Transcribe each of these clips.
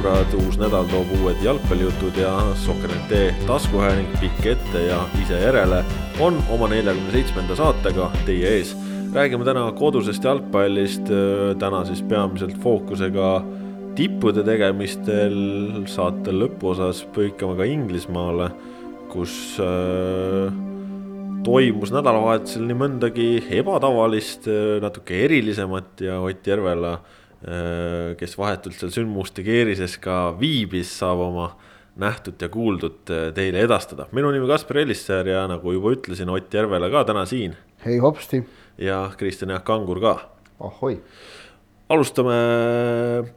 jalgpallisõbrad, uus nädal toob uued jalgpallijutud ja Sokkernet taskuhääling pikk ette ja ise järele on oma neljakümne seitsmenda saatega teie ees. räägime täna kodusest jalgpallist, täna siis peamiselt fookusega tippude tegemistel, saate lõpuosas põikame ka Inglismaale, kus äh, toimus nädalavahetusel nii mõndagi ebatavalist, natuke erilisemat ja Ott Järvela äh, Äh, kes vahetult seal sündmuste keerises ka viibis, saab oma nähtut ja kuuldut äh, teile edastada. minu nimi Kaspar Ellissaar ja nagu juba ütlesin, Ott Järvela ka täna siin. hei hopsti. ja Kristjan Jaak Kangur ka. ahoi. alustame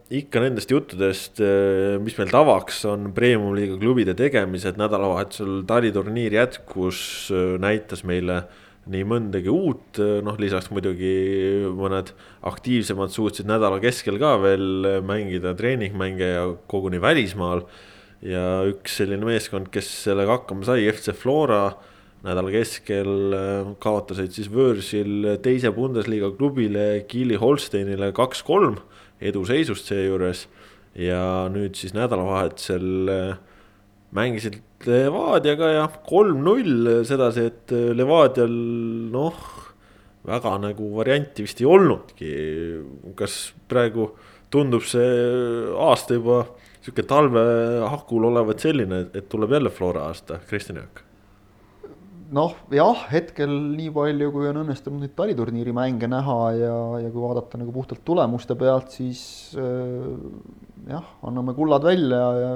ikka nendest juttudest, äh, mis meil tavaks on premium-liiga klubide tegemised, nädalavahetusel taliturniir jätkus, näitas meile äh, nii mõndagi uut, noh lisaks muidugi mõned aktiivsemad suutsid nädala keskel ka veel mängida treeningmänge ja koguni välismaal. ja üks selline meeskond, kes sellega hakkama sai, FC Flora, nädala keskel äh, kaotasid siis võõrsil teise Bundesliga klubile Kiili Holsteinile kaks-kolm, eduseisust seejuures. ja nüüd siis nädalavahetusel äh, mängisid Levadiaga ja kolm-null sedasi, et Levadial noh, väga nagu varianti vist ei olnudki. kas praegu tundub see aasta juba sihuke talvehakul olevat selline, et tuleb jälle Flora aasta, Kristjan Jaak? Noh, jah, hetkel nii palju, kui on õnnestunud neid taliturniiri mänge näha ja, ja kui vaadata nagu puhtalt tulemuste pealt, siis äh, jah, anname kullad välja ja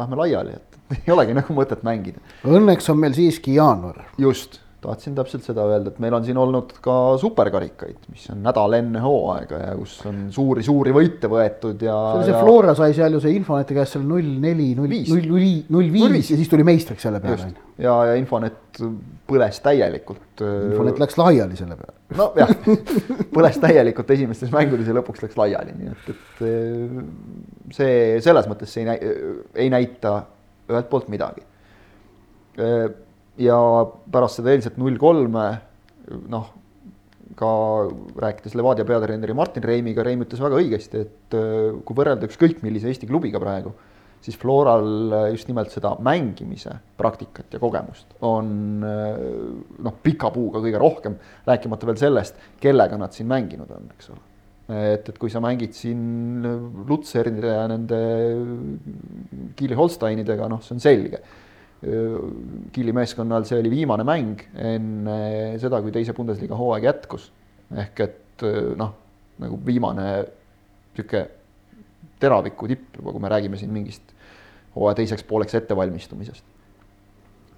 lähme laiali, et ei olegi nagu mõtet mängida. Õnneks on meil siiski jaanuar. just, tahtsin täpselt seda öelda, et meil on siin olnud ka superkarikaid, mis on nädal enne hooaega ja kus on suuri-suuri võite võetud ja. see ja... Flora sai seal ju see Infoneti käest seal null neli, null null, null viis ja siis tuli meistriks selle peale. ja, ja Infonet põles täielikult. Infonet läks laiali selle peale. nojah, põles täielikult esimestes mängudes ja lõpuks läks laiali, nii et, et see selles mõttes see ei, näi, ei näita ühelt poolt midagi. Ja pärast seda eilset null kolme, noh, ka rääkides Levadia peatreeneri Martin Reimiga, Reim ütles väga õigesti, et kui võrrelda ükskõik millise Eesti klubiga praegu, siis Floral just nimelt seda mängimise praktikat ja kogemust on noh, pika puuga kõige rohkem, rääkimata veel sellest, kellega nad siin mänginud on, eks ole et, et kui sa mängid siin Lutsernide ja nende Kiili Holsteinidega, noh, see on selge. Kiili meeskonnal see oli viimane mäng enne seda, kui teise Bundesliga hooaeg jätkus. ehk et noh, nagu viimane niisugune teraviku tipp juba, kui me räägime siin mingist hooaja teiseks pooleks ettevalmistumisest.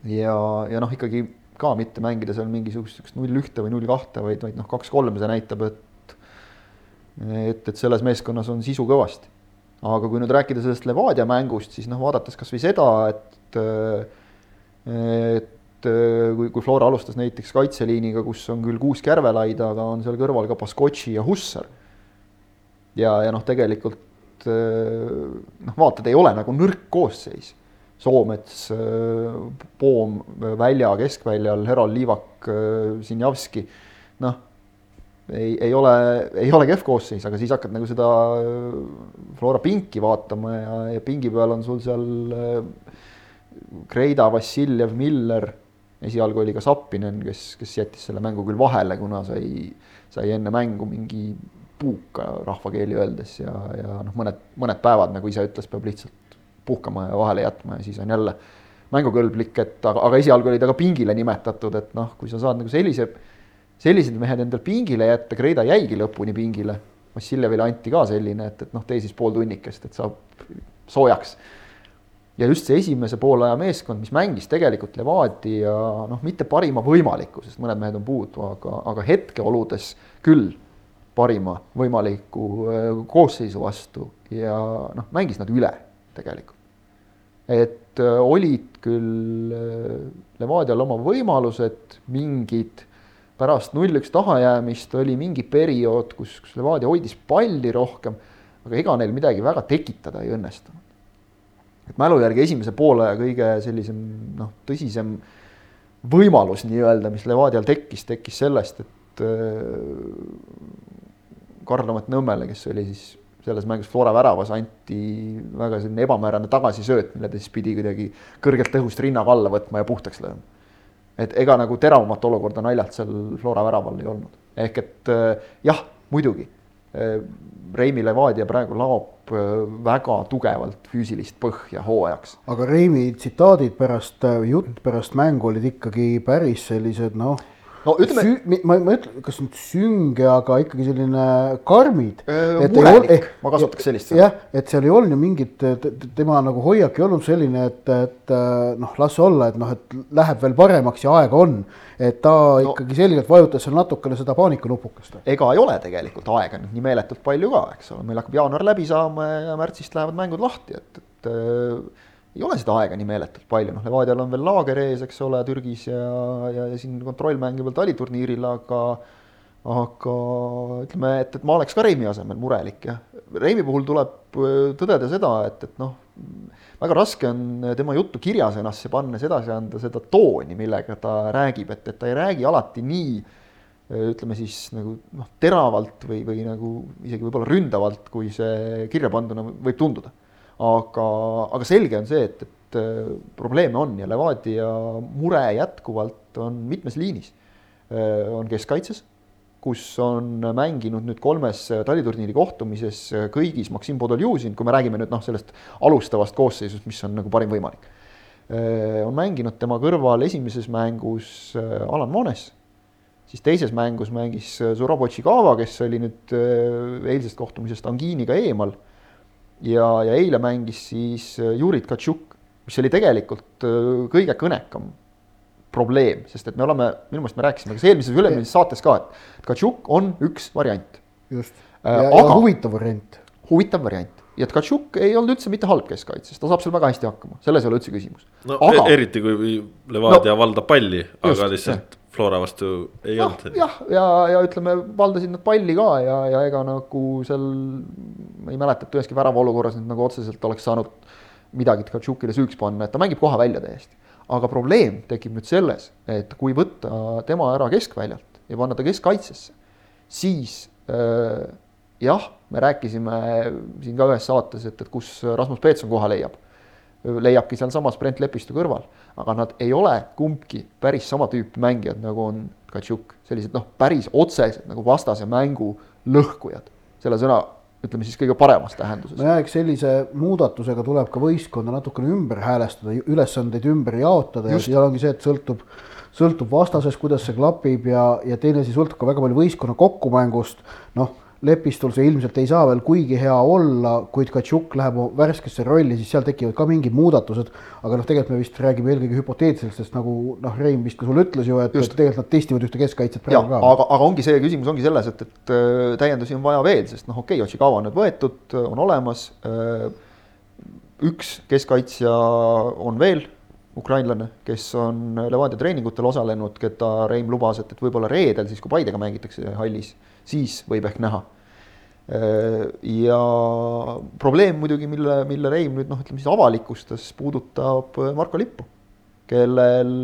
ja, ja noh, ikkagi ka mitte mängida seal mingisugust null ühte või null kahte, vaid, vaid noh, kaks-kolm, see näitab, et et, et selles meeskonnas on sisu kõvasti. aga kui nüüd rääkida sellest Levadia mängust, siis noh, vaadates kasvõi seda, et et kui, kui Flora alustas näiteks kaitseliiniga, kus on küll kuus kärvelaida, aga on seal kõrval ka Baskotši ja Hussar. ja, ja noh, tegelikult noh, vaatad, ei ole nagu nõrk koosseis. Soomets, Poom välja, keskväljal, Herol Liivak, Sinjavski, noh ei, ei ole, ei ole kehv koosseis, aga siis hakkad nagu seda äh, Flora pinki vaatama ja, ja pingi peal on sul seal Kreida, Vassiljev, Miller, esialgu oli ka Sappinen, kes, kes jättis selle mängu küll vahele, kuna sai, sai enne mängu mingi puuka rahvakeeli öeldes ja, ja noh, mõned, mõned päevad, nagu ise ütles, peab lihtsalt puhkama ja vahele jätma ja siis on jälle mängukõlblik, et aga, aga esialgu oli ta ka pingile nimetatud, et noh, kui sa saad nagu sellise sellised mehed endal pingile jätta, Kreida jäigi lõpuni pingile. Vassiljevile anti ka selline, et, et noh, tee siis pool tunnikest, et saab soojaks. Ja just see esimese poolaja meeskond, mis mängis tegelikult Levadia noh, mitte parima võimaliku, sest mõned mehed on puudu, aga, aga hetkeoludes küll parima võimaliku äh, koosseisu vastu ja noh, mängis nad üle tegelikult. et äh, olid küll äh, Levadial oma võimalused, mingid pärast null-üks tahajäämist oli mingi periood, kus, kus Levadia hoidis palli rohkem, aga ega neil midagi väga tekitada ei õnnestunud. Et mälu järgi esimese poolaja kõige sellisem noh, tõsisem võimalus nii-öelda, mis Levadial tekkis, tekkis sellest, et äh, Karl-Amet Nõmmele, kes oli siis selles mängus Flora väravas anti väga selline ebamäärane tagasisööt, mille ta siis pidi kuidagi kõrgelt õhust rinnaga alla võtma ja puhtaks lööma. et ega nagu teravamat olukorda naljalt seal Flora väraval ei olnud, ehk et äh, jah, muidugi äh, Reimi Levadia praegu laob väga tugevalt füüsilist põhja hooajaks. aga Reimi tsitaadid pärast, jutt pärast mängu olid ikkagi päris sellised noh no ütleme Sü. ma, ma ütlen, kas nüüd sünge, aga ikkagi selline karmid. murelik, ma kasutaks sellist sõna. jah, et seal ei olnud ju mingit, tema nagu hoiak ei olnud selline, et, et noh, las olla, et noh, et läheb veel paremaks ja aega on. et ta no, ikkagi selgelt vajutas seal natukene seda paanikanupukest. ega ei ole tegelikult aega nüüd nii meeletult palju ka, eks ole, meil hakkab jaanuar läbi saama ja märtsist lähevad mängud lahti, et, et ei ole seda aega nii meeletult palju, noh, Levadial on veel laager ees, eks ole, Türgis ja, ja, ja siin kontrollmäng veel taliturniiril, aga aga ütleme, et, et ma oleks ka Reimi asemel murelik jah. Reimi puhul tuleb äh, tõdeda seda, et, et noh, väga raske on tema juttu kirjasõnasse panna, sedasi anda seda tooni, millega ta räägib, et, et ta ei räägi alati nii äh, ütleme siis nagu noh, teravalt või, või nagu isegi võib-olla ründavalt, kui see kirja panduna võib tunduda aga, aga selge on see, et, et äh, probleeme on ja Levadia mure jätkuvalt on mitmes liinis. Äh, on keskkaitses, kus on mänginud nüüd kolmes taliturniiri kohtumises kõigis Maksim Podoljuzin, kui me räägime nüüd noh, sellest alustavast koosseisust, mis on nagu parim võimalik. Äh, on mänginud tema kõrval esimeses mängus Alan Mones, siis teises mängus mängis Zurabotši Kava, kes oli nüüd eilsest kohtumisest angiiniga eemal ja, ja eile mängis siis äh, Juri Tkatšuk, mis oli tegelikult äh, kõige kõnekam probleem, sest et me oleme, minu meelest me rääkisime kas eelmises või üle-eelmises saates ka, et Tkatšuk on üks variant. just, äh, ja, aga huvitav variant. huvitav variant ja Tkatšuk ei olnud üldse mitte halb keskkaitses, ta saab seal väga hästi hakkama, selles ei ole üldse küsimus. no aga, eriti kui Levadia no, valdab palli, aga lihtsalt Flora vastu ei no, olnud. jah, ja, ja ütleme, valdasid nad palli ka ja, ja ega nagu seal, ei mäleta, et üheski värava olukorras nüüd nagu otseselt oleks saanud midagi Tkatšukile süüks panna, et ta mängib koha välja täiesti. aga probleem tekib nüüd selles, et kui võtta tema ära keskväljalt ja panna ta keskkaitsesse, siis äh, jah, me rääkisime siin ka ühes saates, et, et kus Rasmus Peetson koha leiab leiabki sealsamas Brent Lepistu kõrval, aga nad ei ole kumbki päris sama tüüpi mängijad, nagu on Katšuk, sellised noh, päris otsesed nagu vastase mängu lõhkujad, selle sõna ütleme siis kõige paremas tähenduses. nojah, eks sellise muudatusega tuleb ka võistkonda natukene ümber häälestada, ülesandeid ümber jaotada. Just. ja seal ongi see, et sõltub, sõltub vastasest, kuidas see klapib ja, ja teine asi sõltub ka väga palju võistkonna kokkumängust, noh Lepistul see ilmselt ei saa veel kuigi hea olla, kuid Katšuk läheb värskesse rolli, siis seal tekivad ka mingid muudatused. aga noh, tegelikult me vist räägime eelkõige hüpoteetiliselt, sest nagu noh, Rein vist ka sulle ütles ju, et, tegelikult nad testivad ühte keskkaitset praegu ka. aga, aga ongi see küsimus ongi selles, et, et äh, täiendusi on vaja veel, sest noh, okei okay,, Otsikava on nüüd võetud, on olemas. Äh, üks keskkaitsja on veel ukrainlane, kes on Levadia treeningutel osalenud, keda Reim lubas, et, et võib-olla reedel siis, kui Paidega mängitakse hallis siis võib ehk näha. ja probleem muidugi, mille, mille Reim nüüd noh, ütleme siis avalikustas, puudutab Marko Lippu, kellel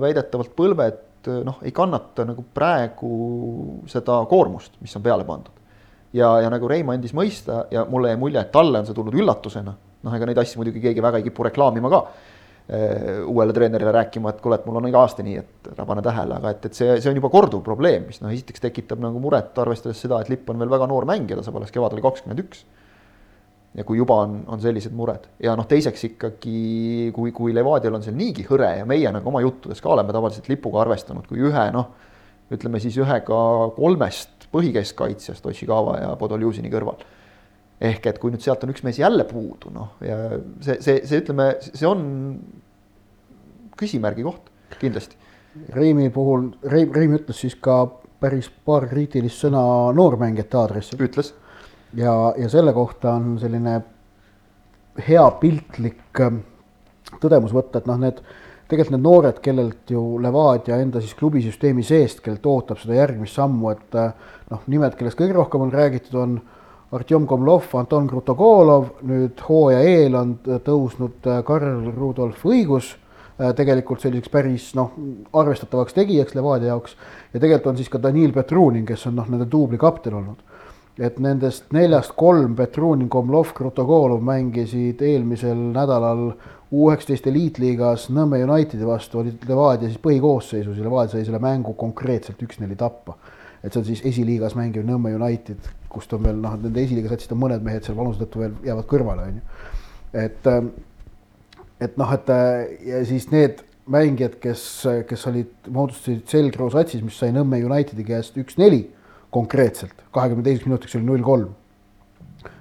väidetavalt põlved noh, ei kannata nagu praegu seda koormust, mis on peale pandud. ja, ja nagu Reim andis mõista ja mulle jäi mulje, et talle on see tulnud üllatusena, noh, ega neid asju muidugi keegi väga ei kipu reklaamima ka Äh, uuele treenerile rääkima, et kuule, et mul on iga aasta nii, et ära pane tähele, aga et, et see, see on juba korduv probleem, mis noh, esiteks tekitab nagu muret, arvestades seda, et Lipp on veel väga noor mängija, ta saab alles kevadel kakskümmend üks. ja kui juba on, on sellised mured ja noh, teiseks ikkagi, kui, kui Levadial on seal niigi hõre ja meie nagu oma juttudes ka oleme tavaliselt Lipuga arvestanud kui ühe noh, ütleme siis ühega kolmest põhikeskkaitsjast Oshikava ja Podoljuzini kõrval ehk et kui nüüd sealt on üks mees jälle puudu, noh, ja see, see, see ütleme, see on küsimärgi koht kindlasti. Reimi puhul, Reim, Reim ütles siis ka päris paar kriitilist sõna noormängijate aadressil. ütles. ja, ja selle kohta on selline hea piltlik ähm, tõdemus võtta, et noh, need tegelikult need noored, kellelt ju Levadia enda siis klubisüsteemi seest, kellelt ootab seda järgmist sammu, et äh, noh, nimed, kellest kõige rohkem on räägitud, on Artjom Komlov, Anton Krutogolov, nüüd hooaja eel on tõusnud äh, Karl Rudolf Õigus äh, tegelikult selliseks päris noh, arvestatavaks tegijaks Levadia jaoks ja tegelikult on siis ka Danil Petrunin, kes on noh, nende duubli kapten olnud. et nendest neljast kolm, Petrunin, Komlov, Krutogolov mängisid eelmisel nädalal U19 eliitliigas Nõmme Unitedi vastu, olid Levadia siis põhikoosseisus ja Levadia sai selle mängu konkreetselt üks-neli tappa. et see on siis esiliigas mängiv Nõmme United, kust on veel noh, nende esiliiga satsist on mõned mehed seal vanuse tõttu veel jäävad kõrvale, on ju. et, ähm, et noh, et ja siis need mängijad, kes, kes olid, moodustasid Selgro satsis, mis sai Nõmme Unitedi käest üks-neli konkreetselt, kahekümne teiseks minutiks oli null kolm.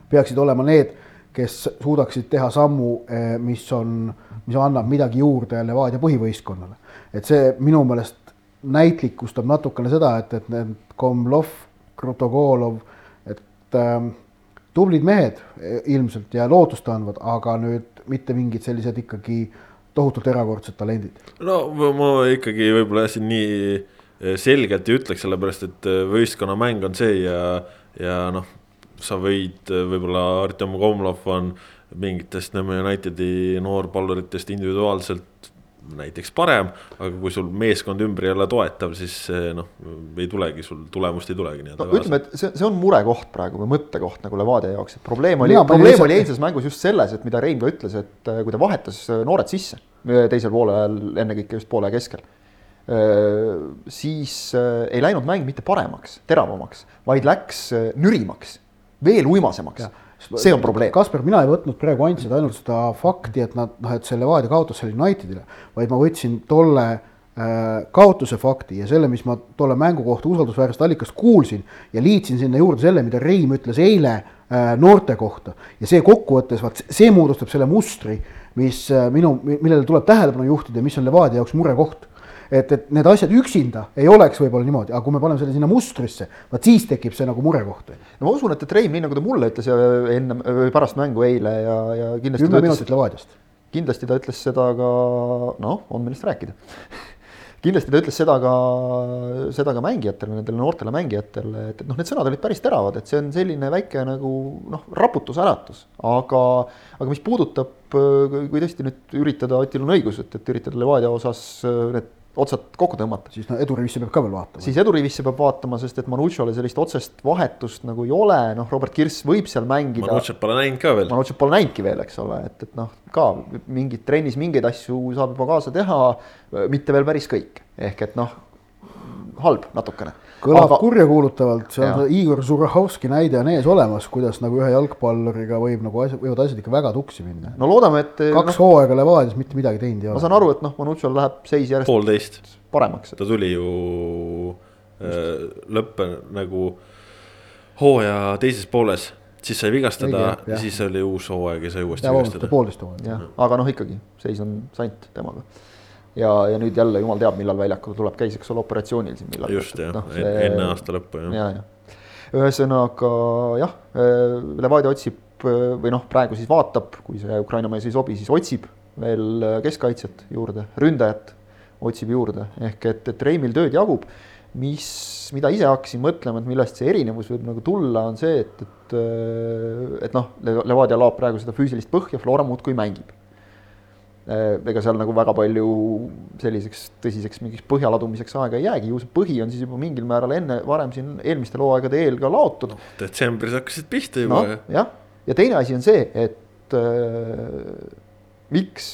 peaksid olema need, kes suudaksid teha sammu, eh, mis on, mis annab midagi juurde Levadia põhivõistkonnale. et see minu meelest näitlikustab natukene seda, et, et need Komlov, Krutogolov, ähm, tublid mehed eh, ilmselt ja lootustandvad, aga nüüd mitte mingid sellised ikkagi tohutult erakordsed talendid. no ma ikkagi võib-olla siin nii eh, selgelt ei ütleks, sellepärast et eh, võistkonnamäng on see ja, ja noh, sa võid võib-olla Artem Komlov on mingitest Nõmme Unitedi noorpalluritest individuaalselt näiteks parem, aga kui sul meeskond ümber ei ole toetav, siis noh, ei tulegi sul tulemust ei tulegi nii-öelda no,. ütleme, et see, see on murekoht praegu või mõttekoht nagu Levadia jaoks, et probleem oli, probleem lihtsalt... oli eilses mängus just selles, et mida Rein ka ütles, et äh, kui ta vahetas äh, noored sisse teisel poolel, ennekõike just poole keskel siis ei läinud mäng mitte paremaks, teravamaks, vaid läks nürimaks, veel uimasemaks see on probleem. Kasper, mina ei võtnud praegu andsid ainult seda fakti, et nad noh, et see Levadia kaotas selle Unitedile, vaid ma võtsin tolle äh, kaotuse fakti ja selle, mis ma tolle mängu kohta usaldusväärsest allikast kuulsin ja liitsin sinna juurde selle, mida Reim ütles eile äh, noorte kohta ja see kokkuvõttes, vaat see moodustab selle mustri, mis äh, minu, millele tuleb tähelepanu juhtida, mis on Levadia jaoks murekoht et, et need asjad üksinda ei oleks võib-olla niimoodi, aga kui me paneme selle sinna mustrisse, vot siis tekib see nagu murekoht. no ma usun, et, et Rein, nii nagu ta mulle ütles enne või pärast mängu eile ja, ja kindlasti. kümme minutit Levadiast. kindlasti ta ütles seda ka, noh, on millest rääkida kindlasti ta ütles seda ka, seda ka mängijatele, nendele noortele mängijatele, et, et noh, need sõnad olid päris teravad, et see on selline väike nagu noh, raputusäratus, aga, aga mis puudutab, kui tõesti nüüd üritada, Otil on õigus, et, et üritada Levadia osas need otsad kokku tõmmata. siis no edurivisse peab ka veel vaatama. siis edurivisse peab vaatama, sest et Manucciole sellist otsest vahetust nagu ei ole, noh, Robert Kirss võib seal mängida. Manucciot pole näinud ka veel. Manucciot pole näinudki veel, eks ole, et, et noh, ka mingid trennis mingeid asju saab juba kaasa teha, mitte veel päris kõik, ehk et noh, halb natukene kõlab aga... kurjakuulutavalt, see on see Igor Zurahovski näide on ees olemas, kuidas nagu ühe jalgpalluriga võib nagu asjad, võivad asjad ikka väga tuksi minna. no loodame, et. kaks no, hooaega Levadias mitte midagi teinud ei ole. ma saan aru, et noh, Manucciol läheb seis järjest. poolteist. paremaks. ta tuli ju äh, lõppe nagu hooaja teises pooles siis sai vigastada, siis oli uus hooaeg ja sai uuesti vigastada. poolteist hooaega. aga noh, ikkagi seis on sant temaga ja, ja nüüd jälle jumal teab, millal väljakule tuleb, käis, eks ole, operatsioonil siin millal. just jah no,, see... enne aasta lõppu jah. ja, ja ühesõnaga jah, äh, Levadia otsib äh, või noh, praegu siis vaatab, kui see Ukraina mees ei sobi, siis otsib veel äh, keskkaitset juurde, ründajat otsib juurde, ehk et, et Reimil tööd jagub. mis, mida ise hakkasin mõtlema, et millest see erinevus võib nagu tulla, on see, et, et, et noh, Levadia laob praegu seda füüsilist põhja, Flora muudkui mängib ega seal nagu väga palju selliseks tõsiseks mingiks põhja ladumiseks aega ei jäägi, ju see põhi on siis juba mingil määral enne, varem siin eelmistel hooaegade eel ka laotud no,. detsembris hakkasid pihta juba no,. jah, ja teine asi on see, et äh, miks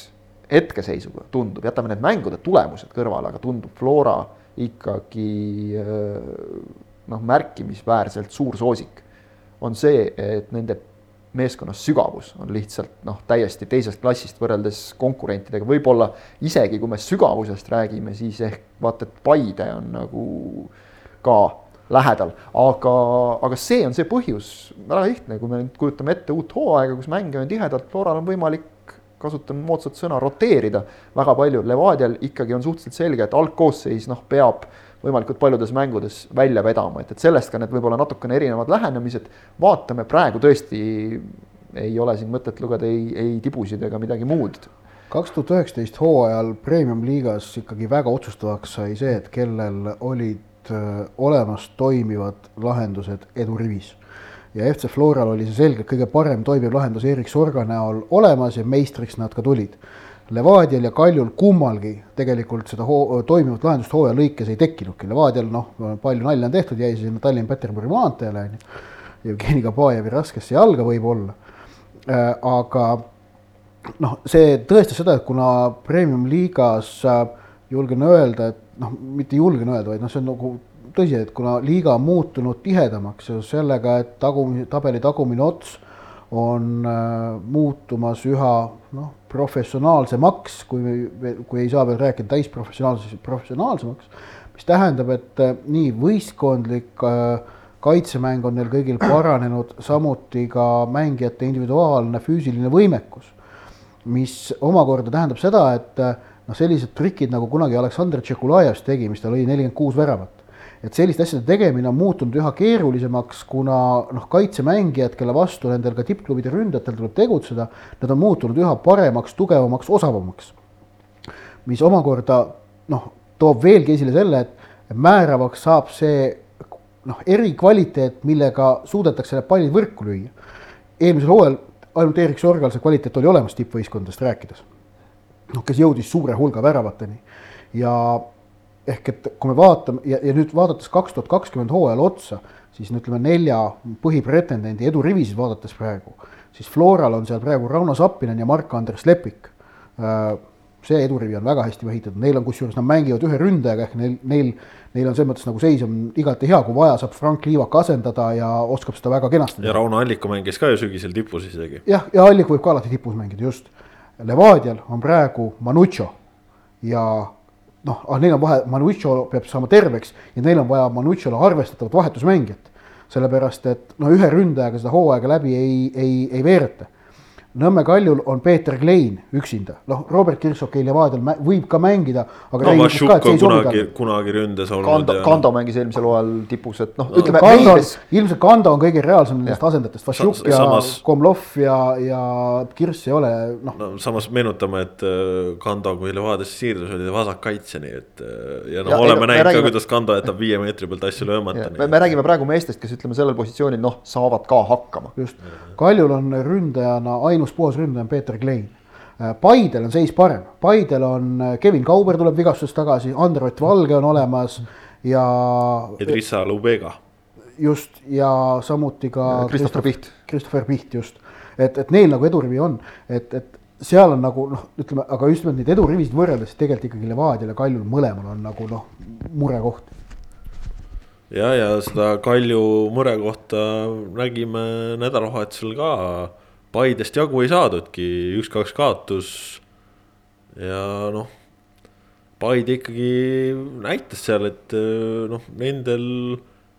hetkeseisuga tundub, jätame need mängude tulemused kõrvale, aga tundub Flora ikkagi äh, noh, märkimisväärselt suur soosik. on see, et nende meeskonnas sügavus on lihtsalt noh, täiesti teisest klassist võrreldes konkurentidega, võib-olla isegi kui me sügavusest räägime, siis ehk vaata, et Paide on nagu ka lähedal, aga, aga see on see põhjus, väga lihtne, kui me nüüd kujutame ette uut hooaega, kus mänge on tihedalt, Floral on võimalik, kasutan moodsat sõna, roteerida väga palju, Levadial ikkagi on suhteliselt selge, et algkoosseis noh, peab võimalikult paljudes mängudes välja vedama, et, et sellest ka need võib-olla natukene erinevad lähenemised. vaatame praegu tõesti ei ole siin mõtet lugeda ei, ei tibusid ega midagi muud. kaks tuhat üheksateist hooajal premium-liigas ikkagi väga otsustavaks sai see, et kellel olid äh, olemas toimivad lahendused edurivis ja FC Floral oli see selgelt kõige parem toimiv lahendus Erik Sorga näol olemas ja meistriks nad ka tulid Levadial ja Kaljul kummalgi tegelikult seda hoo-, toimivat lahendust hooaja lõikes ei tekkinudki, Levadial noh, palju nalja on tehtud, jäi sinna Tallinn-Peterburi maanteele, on ju. Jevgeni Kabajevi raskesse jalga võib-olla. aga noh, see tõestas seda, et kuna premium-liigas julgen öelda, et noh, mitte julgen öelda, vaid noh, see on nagu tõsi, et kuna liiga on muutunud tihedamaks seoses sellega, et tagumine, tabeli tagumine ots on äh, muutumas üha noh, professionaalsemaks, kui, kui ei saa veel rääkida täisprofessionaalsusest, professionaalsemaks, mis tähendab, et äh, nii võistkondlik äh, kaitsemäng on neil kõigil paranenud, samuti ka mängijate individuaalne füüsiline võimekus, mis omakorda tähendab seda, et äh, noh, sellised trikid nagu kunagi Aleksandr Tšekulajev tegi, mis tal oli nelikümmend kuus väravat, et selliste asjade tegemine on muutunud üha keerulisemaks, kuna noh, kaitsemängijad, kelle vastu nendel ka tippklubide ründajatel tuleb tegutseda, nad on muutunud üha paremaks, tugevamaks, osavamaks. mis omakorda noh, toob veelgi esile selle, et määravaks saab see noh, erikvaliteet, millega suudetakse need pallid võrku lüüa. eelmisel hooajal ainult Erik Sorgal see kvaliteet oli olemas tippvõistkondadest rääkides. noh, kes jõudis suure hulga väravateni ja ehk et kui me vaatame ja, ja nüüd vaadates kaks tuhat kakskümmend hooajal otsa, siis no ütleme nelja põhipretendendi edurivisid vaadates praegu, siis Floral on seal praegu Rauno Sappinen ja Mark-Andres Lepik. Äh, see edurivi on väga hästi ehitatud, neil on kusjuures, nad mängivad ühe ründajaga ehk neil, neil, neil on selles mõttes nagu seis on igati hea, kui vaja, saab Frank Liivak asendada ja oskab seda väga kenasti. ja Rauno Alliku mängis ka ju sügisel tipus isegi. jah, ja Allik võib ka alati tipus mängida, just. Levadial on praegu Manucho ja noh, ah neil on vahe, Manucho peab saama terveks ja neil on vaja Manuchole arvestatavat vahetusmängijat. sellepärast et no ühe ründajaga seda hooaega läbi ei, ei, ei veereta Nõmme Kaljul on Peeter Klein üksinda, noh, Robert Kirchhoff Levadial võib ka mängida, aga no Vašuk on kunagi, kunagi ründes olnud. Kando, Kando mängis eelmisel hooajal tipus, et noh no,, ütleme Kando, meeles... ilmselt Kando on kõige reaalsem nendest asendajatest, Vašuk ja samas... Komlov ja, ja Kirss ei ole, noh no,. samas meenutame, et äh, Kando, kui Levadiasse siirdus, oli ta vasakkaitse, nii et äh, ja noh, oleme näinud räägime... ka, kuidas Kando jätab viie meetri pealt asju löömata. Me, me räägime praegu meestest, kes ütleme sellel positsioonil noh, saavad ka hakkama. just, Kaljul on ründajana ainus ainus puhas ründaja on Peeter Klein. Äh, Paidel on seis parem, Paidel on äh, Kevin Kauber tuleb vigastusest tagasi, Androt Valge on olemas ja. Edrissa Lubega. just ja samuti ka. Christopher Piht. Christopher Piht just, et, et neil nagu edurivi on, et, et seal on nagu noh, ütleme, aga just nimelt neid edurivisid võrreldes tegelikult ikkagi Levadial ja Kaljul mõlemal on nagu noh, murekoht ja, ja seda Kalju murekohta nägime nädalavahetusel ka Paidest jagu ei saadudki, üks-kaks kaotus. ja noh, Paide ikkagi näitas seal, et noh, nendel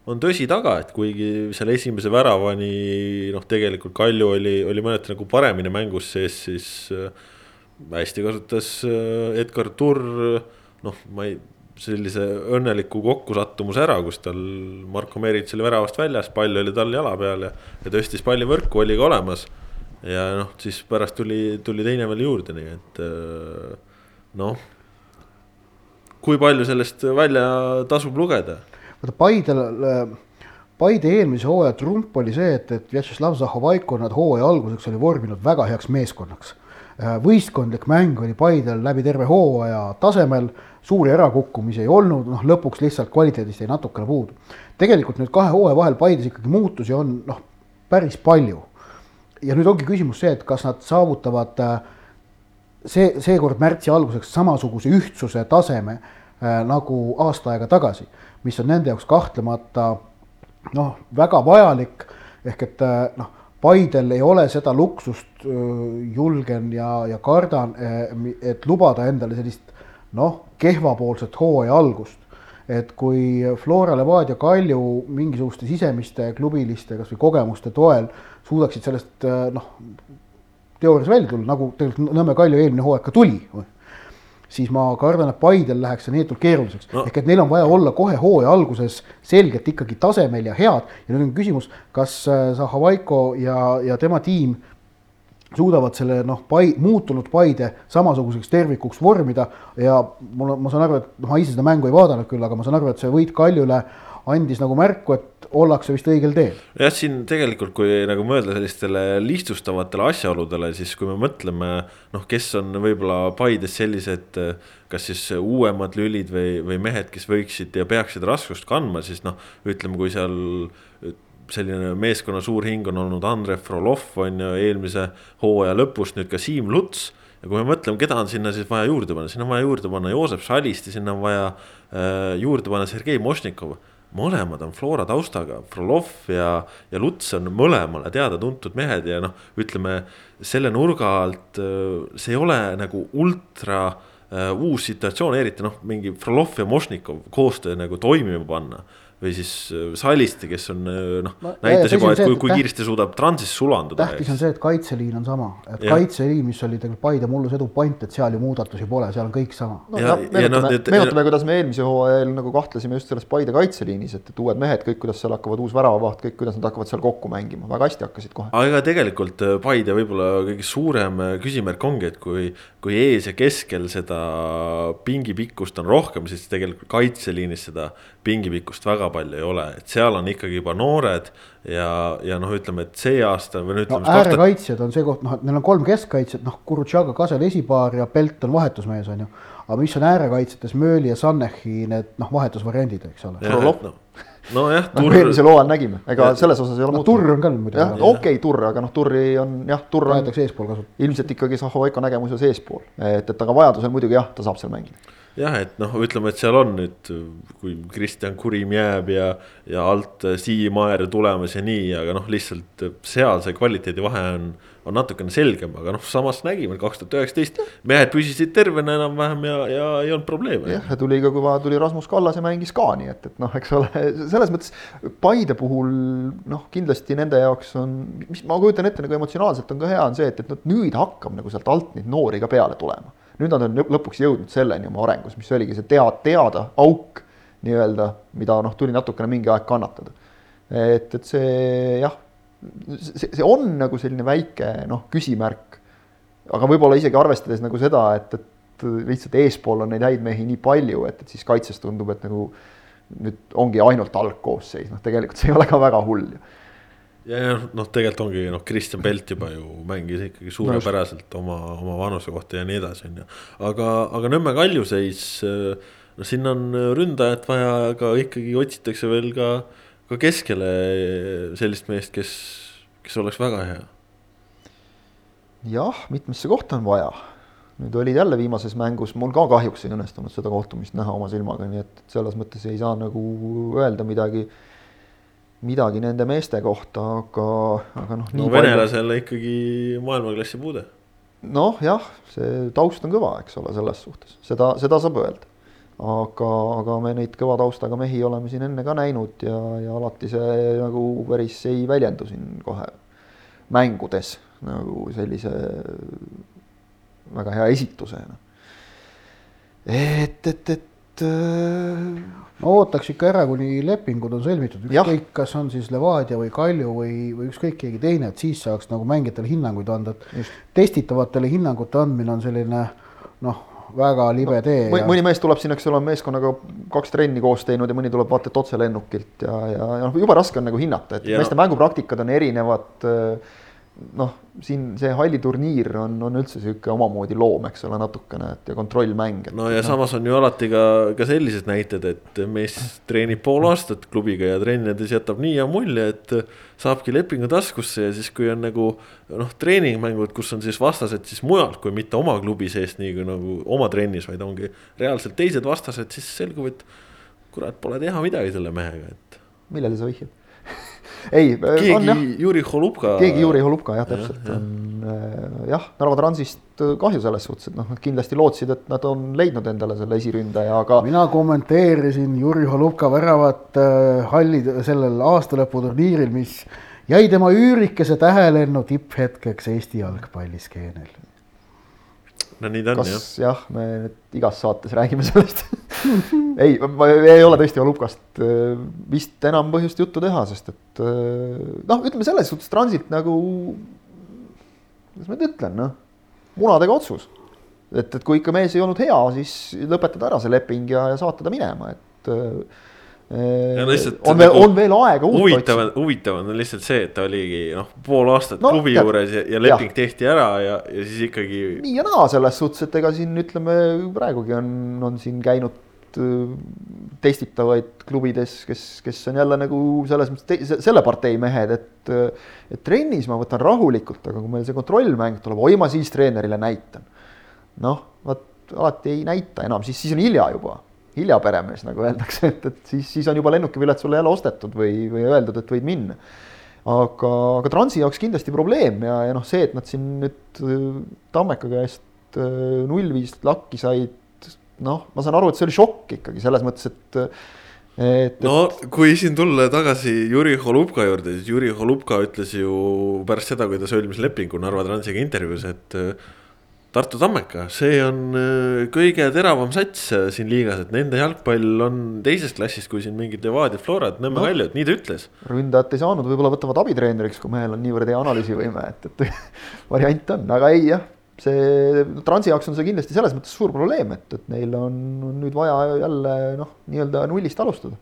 on tõsi taga, et kuigi seal esimese väravani noh, tegelikult Kalju oli, oli mõneti nagu paremini mängus sees, siis äh, hästi kasutas äh, Edgar Turr, noh, ma ei, sellise õnneliku kokkusattumuse ära, kus tal Marko Merits oli väravast väljas, pall oli tal jala peal ja, ja tõstis palli võrku, oli ka olemas ja noh, siis pärast tuli, tuli teine veel juurde, nii et äh, noh. kui palju sellest välja tasub lugeda? vaata Paidel, Paide eelmise hooaja trump oli see, et, et Vjatšeslav Zahovaiko nad hooaja alguseks oli vorminud väga heaks meeskonnaks. Äh, võistkondlik mäng oli Paidel läbi terve hooaja tasemel, suuri ärakukkumisi ei olnud, noh lõpuks lihtsalt kvaliteedist jäi natukene puudu. tegelikult nüüd kahe hooaja vahel Paides ikkagi muutusi on noh, päris palju ja nüüd ongi küsimus see, et kas nad saavutavad äh, see, seekord märtsi alguseks samasuguse ühtsuse taseme äh, nagu aasta aega tagasi, mis on nende jaoks kahtlemata noh, väga vajalik, ehk et äh, noh, Paidel ei ole seda luksust, julgen ja, ja kardan, et lubada endale sellist noh, kehvapoolset hooaja algust. Et kui Flora Levadia Kalju mingisuguste sisemiste klubiliste kasvõi kogemuste toel suudaksid sellest äh, noh, teoorias välja tulla, nagu tegelikult Nõmme Kalju eelmine hooaeg ka tuli, siis ma kardan, et Paidel läheks see neetult keeruliseks. No.. ehk et neil on vaja olla kohe hooaja alguses selgelt ikkagi tasemel ja head. Ja nüüd on küsimus, kas äh, Zahhovaiko ja, ja tema tiim suudavad selle noh, pai-, muutunud Paide samasuguseks tervikuks vormida. Ja mul, ma saan aru, et noh, ma ise seda mängu ei vaadanud küll, aga ma saan aru, et see võit Kaljule andis nagu märku, et ollakse vist õigel teel. jah, siin tegelikult, kui nagu mõelda sellistele lihtsustavatele asjaoludele, siis kui me mõtleme noh, kes on võib-olla Paides sellised, kas siis uuemad lülid või, või mehed, kes võiksid ja peaksid raskust kandma, siis noh, ütleme, kui seal selline meeskonna suur hing on olnud Andrei Frolov on ju eelmise hooaja lõpust nüüd ka Siim Luts. ja kui me mõtleme, keda on sinna siis vaja juurde panna, sinna on vaja juurde panna Joosep Šalisti, sinna on vaja äh, juurde panna Sergei Mošnikov mõlemad on Flora taustaga, Frolov ja, ja Luts on mõlemale teada-tuntud mehed ja noh, ütleme selle nurga alt äh, see ei ole nagu ultra uh, uus situatsioon, eriti noh, mingi Frolov ja Mošnikov koostöö nagu toimima panna või siis äh, Salisti, kes on äh, noh no, näitas juba, et kui, kui kiiresti suudab transis sulanduda. tähtis on see, et kaitseliin on sama, et ja. kaitseliin, mis oli tegelikult Paide mullus edu point, et seal ju muudatusi pole, seal on kõik sama. no ja, meenutame, no, meenutame, kuidas me eelmise hooaja eel nagu kahtlesime just selles Paide kaitseliinis, et, et uued mehed, kõik, kuidas seal hakkavad uus väravavaht, kõik, kuidas nad hakkavad seal kokku mängima, väga hästi hakkasid kohe. aga tegelikult äh, Paide võib-olla kõige suurem küsimärk ongi, et kui, kui ees ja keskel seda pingipikkust on rohkem, siis tegelikult kaitseliinis seda pingipikkust väga palju ei ole, et seal on ikkagi juba noored ja, ja noh, ütleme, et see aasta või no ütleme no,. äärekaitsjad on see koht, noh, et neil on kolm keskkaitsjat, noh, Kurutšaga, Kasel esipaar ja Pelt on vahetusmees, on ju. aga mis on äärekaitsjates, Mööli ja Sannechi need noh, vahetusvariandid, eks ole. nojah, noh, Turr no,. eelmisel hooajal nägime, ega ja. selles osas ei ole no. Turr on ka muidugi. jah, okei okay,, Turr, aga noh, Turri on jah, Turr on. võetakse eespool kasutada. ilmselt ikkagi Zahovaiko nägemuses eespool, et, et aga vajadusel muidugi jah, ta saab seal mängida jah, et noh, ütleme, et seal on nüüd, kui Kristjan Kurim jääb ja, ja alt Siim Aer tulemas ja nii, aga noh, lihtsalt seal see kvaliteedivahe on, on natukene selgem, aga noh, samas nägime kaks tuhat üheksateist, mehed püsisid tervena enam-vähem ja, ja ei olnud probleeme. jah, ja tuli ka, kui tuli Rasmus Kallas ja mängis ka nii, et, et noh, eks ole, selles mõttes Paide puhul noh, kindlasti nende jaoks on, mis ma kujutan ette nagu emotsionaalselt on ka hea, on see, et, et noh, nüüd hakkab nagu sealt alt neid noori ka peale tulema nüüd nad on lõpuks jõudnud selleni oma arengus, mis oligi see tead, teada auk nii-öelda, mida noh, tuli natukene mingi aeg kannatada. et, et see jah, see, see on nagu selline väike noh, küsimärk. aga võib-olla isegi arvestades nagu seda, et, et lihtsalt eespool on neid häid mehi nii palju, et, et siis kaitses tundub, et nagu nüüd ongi ainult algkoosseis, noh, tegelikult see ei ole ka väga hull ju ja, ja noh, tegelikult ongi noh, Kristjan Pelt juba ju mängis ikkagi suurepäraselt oma, oma vanuse kohta ja nii edasi, on ju. aga, aga Nõmme Kaljuseis, no siin on ründajat vaja, aga ikkagi otsitakse veel ka, ka keskele sellist meest, kes, kes oleks väga hea. jah, mitmesse kohta on vaja. nüüd olid jälle viimases mängus, mul ka kahjuks ei õnnestunud seda kohtumist näha oma silmaga, nii et selles mõttes ei saa nagu öelda midagi midagi nende meeste kohta, aga, aga noh. no venelasele palju... ikkagi maailmaklassi puude. noh, jah, see taust on kõva, eks ole, selles suhtes, seda, seda saab öelda. aga, aga me neid kõva taustaga mehi oleme siin enne ka näinud ja, ja alati see nagu päris ei väljendu siin kohe mängudes nagu sellise väga hea esitusena. et, et, et no ootaks ikka ära, kuni lepingud on sõlmitud, ükskõik, kas on siis Levadia või Kalju või, või ükskõik keegi teine, et siis saaks nagu mängijatele hinnanguid anda, et testitavatele hinnangute andmine on selline noh, väga libe no, tee. mõni ja... mees tuleb siin, eks ole, meeskonnaga kaks trenni koos teinud ja mõni tuleb vaata et otse lennukilt ja, ja, ja noh, jube raske on nagu hinnata, et ja meeste no. mängupraktikad on erinevad äh, noh, siin see halliturniir on, on üldse sihuke omamoodi loom, eks ole, natukene, et ja kontrollmäng. no ja no. samas on ju alati ka, ka sellised näited, et mees treenib pool aastat klubiga ja treenides jätab nii hea mulje, et saabki lepingu taskusse ja siis, kui on nagu noh, treeningmängud, kus on siis vastased siis mujalt, kui mitte oma klubi sees, nii kui nagu oma trennis, vaid ongi reaalselt teised vastased, siis selgub, et kurat, pole teha midagi selle mehega, et. millele sa vihjad? Ei, keegi. Juri Holubka. keegi Juri Holubka jah, täpselt ja, on äh, jah, Narva Transist äh, kahju selles suhtes, et noh, nad kindlasti lootsid, et nad on leidnud endale selle esiründaja, aga. mina kommenteerisin Juri Holubka väravat äh, halli sellel aastalõputurniiril, mis jäi tema üürikese tähelennu tipphetkeks Eesti jalgpalliskeenel no nii ta on jah. jah, me nüüd igas saates räägime sellest ei, ma ei ole tõesti Olupkast äh, vist enam põhjust juttu teha, sest et äh, noh, ütleme selles suhtes Transit nagu, kuidas ma nüüd ütlen, noh, munadega otsus. et, et kui ikka mees ei olnud hea, siis lõpetada ära see leping ja, ja saata ta minema, et äh, Lihtsalt, on veel nagu, on veel aega uut huvitav, huvitav on lihtsalt see, et ta oligi noh, pool aastat no, klubi tead, juures ja, ja leping ja. tehti ära ja, ja siis ikkagi. nii ja naa selles suhtes, et ega siin ütleme praegugi on, on siin käinud äh, testitavaid klubides, kes, kes on jälle nagu selles mõttes selle partei mehed, et äh, et trennis ma võtan rahulikult, aga kui meil see kontrollmäng tuleb, oi ma siis treenerile näitan. noh, vot alati ei näita enam, siis, siis on hilja juba, hilja peremees, nagu öeldakse, et, et siis, siis on juba lennukipilet sulle jälle ostetud või, või öeldud, et võid minna aga, aga Transi jaoks kindlasti probleem ja, ja noh, see, et nad siin nüüd äh, Tammeka käest null viis lakki said, noh, ma saan aru, et see oli šokk ikkagi selles mõttes, et et, no kui siin tulla tagasi Juri Holubka juurde, siis Juri Holubka ütles ju pärast seda, kui ta sõlmis lepingu Narva Transiga intervjuus, et Tartu Tammeka, see on äh, kõige teravam sats äh, siin liigas, et nende jalgpall on teises klassis kui siin mingid Levadia, Florad, Nõmme no, Kaljud, nii ta ütles. ründajat ei saanud, võib-olla võtavad abitreeneriks, kui mehel on niivõrd hea analüüsivõime, et, et variant on, aga ei jah, see Transi jaoks on see kindlasti selles mõttes suur probleem, et, et neil on, nüüd vaja jälle noh, nii-öelda nullist alustada.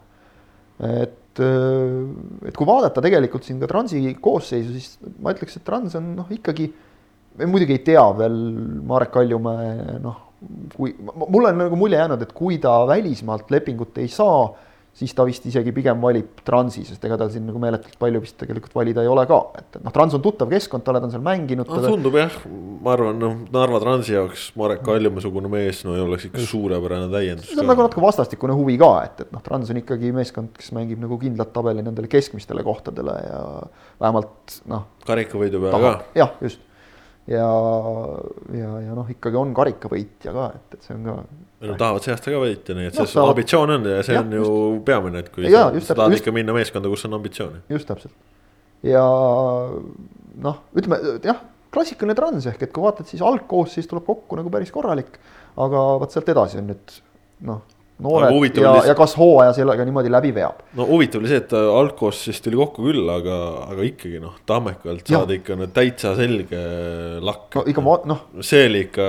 et, et kui vaadata tegelikult siin ka Transi koosseisu, siis ma ütleks, et Trans on noh, ikkagi me muidugi ei tea veel Marek Kaljumäe noh, kui mulle on nagu mulje jäänud, et kui ta välismaalt lepingut ei saa, siis ta vist isegi pigem valib Transi, sest ega tal siin nagu meeletult palju vist tegelikult valida ei ole ka, et noh, Trans on tuttav keskkond, ta on seal mänginud no,. tundub jah, ma arvan, noh, Narva Transi jaoks Marek Kaljumäe-sugune mees, no oleks ikka suurepärane täiendus. see on nagu natuke vastastikune huvi ka, et, et noh, Trans on ikkagi meeskond, kes mängib nagu kindlat tabeli nendele keskmistele kohtadele ja vähemalt noh. karikavõidu peale ka. jah, just ja, ja, ja noh, ikkagi on karikavõitja ka, et, et see on ka. Nad tahavad see aasta ka võita, nii et no, see saavad... ambitsioon on ja see ja, on ju just. peamine, et kui ja, sa, sa tahad just... ikka minna meeskonda, kus on ambitsiooni. just täpselt. ja noh, ütleme jah, klassikaline trans ehk et kui vaatad, siis algkoosseis tuleb kokku nagu päris korralik. aga vot sealt edasi on nüüd noh noored ja, ja kas hooaja sellega niimoodi läbi veab. no huvitav oli see, et algkoos siis tuli kokku küll, aga, aga ikkagi noh, Tammekalt saada ikka no täitsa selge lakk. no ikka noh. see oli ikka,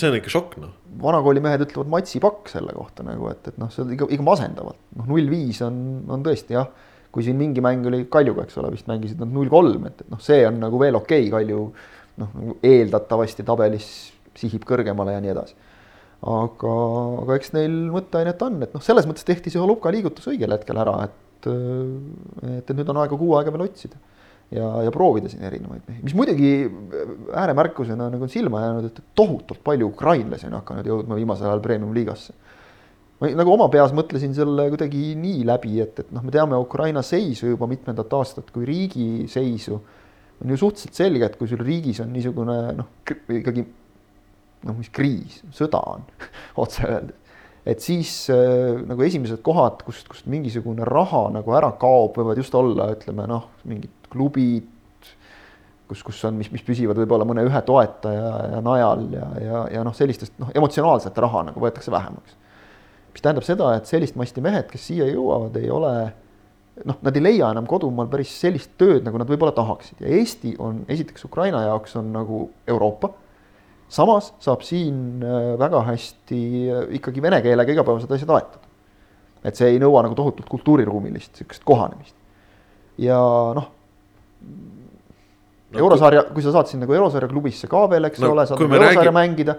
see on ikka šokk noh. Vanakooli mehed ütlevad matsipakk selle kohta nagu, et, et noh, see on ikka, ikka masendavalt, noh null viis on, on tõesti jah. kui siin mingi mäng oli Kaljuga, eks ole, vist mängisid nad null kolm, et, et noh, see on nagu veel okei okay,, Kalju noh, nagu eeldatavasti tabelis sihib kõrgemale ja nii edasi aga, aga eks neil mõtteainet on, et noh, selles mõttes tehti see Holubka liigutus õigel hetkel ära, et, et, et nüüd on aega kuu aega veel otsida. Ja, ja proovida siin erinevaid mehi, mis muidugi ääremärkusena nagu on silma jäänud, et tohutult palju ukrainlasi on hakanud jõudma viimasel ajal premium-liigasse. ma nagu oma peas mõtlesin selle kuidagi nii läbi, et, et noh, me teame Ukraina seisu juba mitmendat aastat kui riigi seisu. on ju suhteliselt selge, et kui sul riigis on niisugune noh, ikkagi noh, mis kriis, sõda on otse öeldes. et siis äh, nagu esimesed kohad, kust, kust mingisugune raha nagu ära kaob, võivad just olla, ütleme noh, mingid klubid, kus, kus on, mis, mis püsivad võib-olla mõne ühe toetaja ja najal ja, ja, ja noh, sellistest noh, emotsionaalset raha nagu võetakse vähemaks. mis tähendab seda, et sellist masti mehed, kes siia jõuavad, ei ole noh, nad ei leia enam kodumaal päris sellist tööd, nagu nad võib-olla tahaksid ja Eesti on esiteks Ukraina jaoks on nagu Euroopa samas saab siin äh, väga hästi äh, ikkagi vene keelega igapäevased asjad aetud. et see ei nõua nagu tohutult kultuuriruumilist sihukest kohanemist. ja noh no,, eurosarja, kui sa saad siin nagu eurosarja klubisse ka veel, eks no, ole, saad eurosarja räägi... mängida.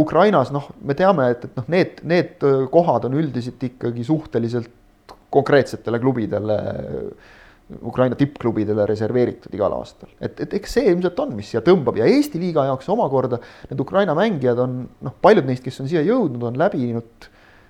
Ukrainas noh, me teame, et, et noh, need, need äh, kohad on üldiselt ikkagi suhteliselt konkreetsetele klubidele Ukraina tippklubidele reserveeritud igal aastal, et, et eks see ilmselt on, mis siia tõmbab. Ja Eesti liiga jaoks omakorda need Ukraina mängijad on noh, paljud neist, kes on siia jõudnud, on läbinud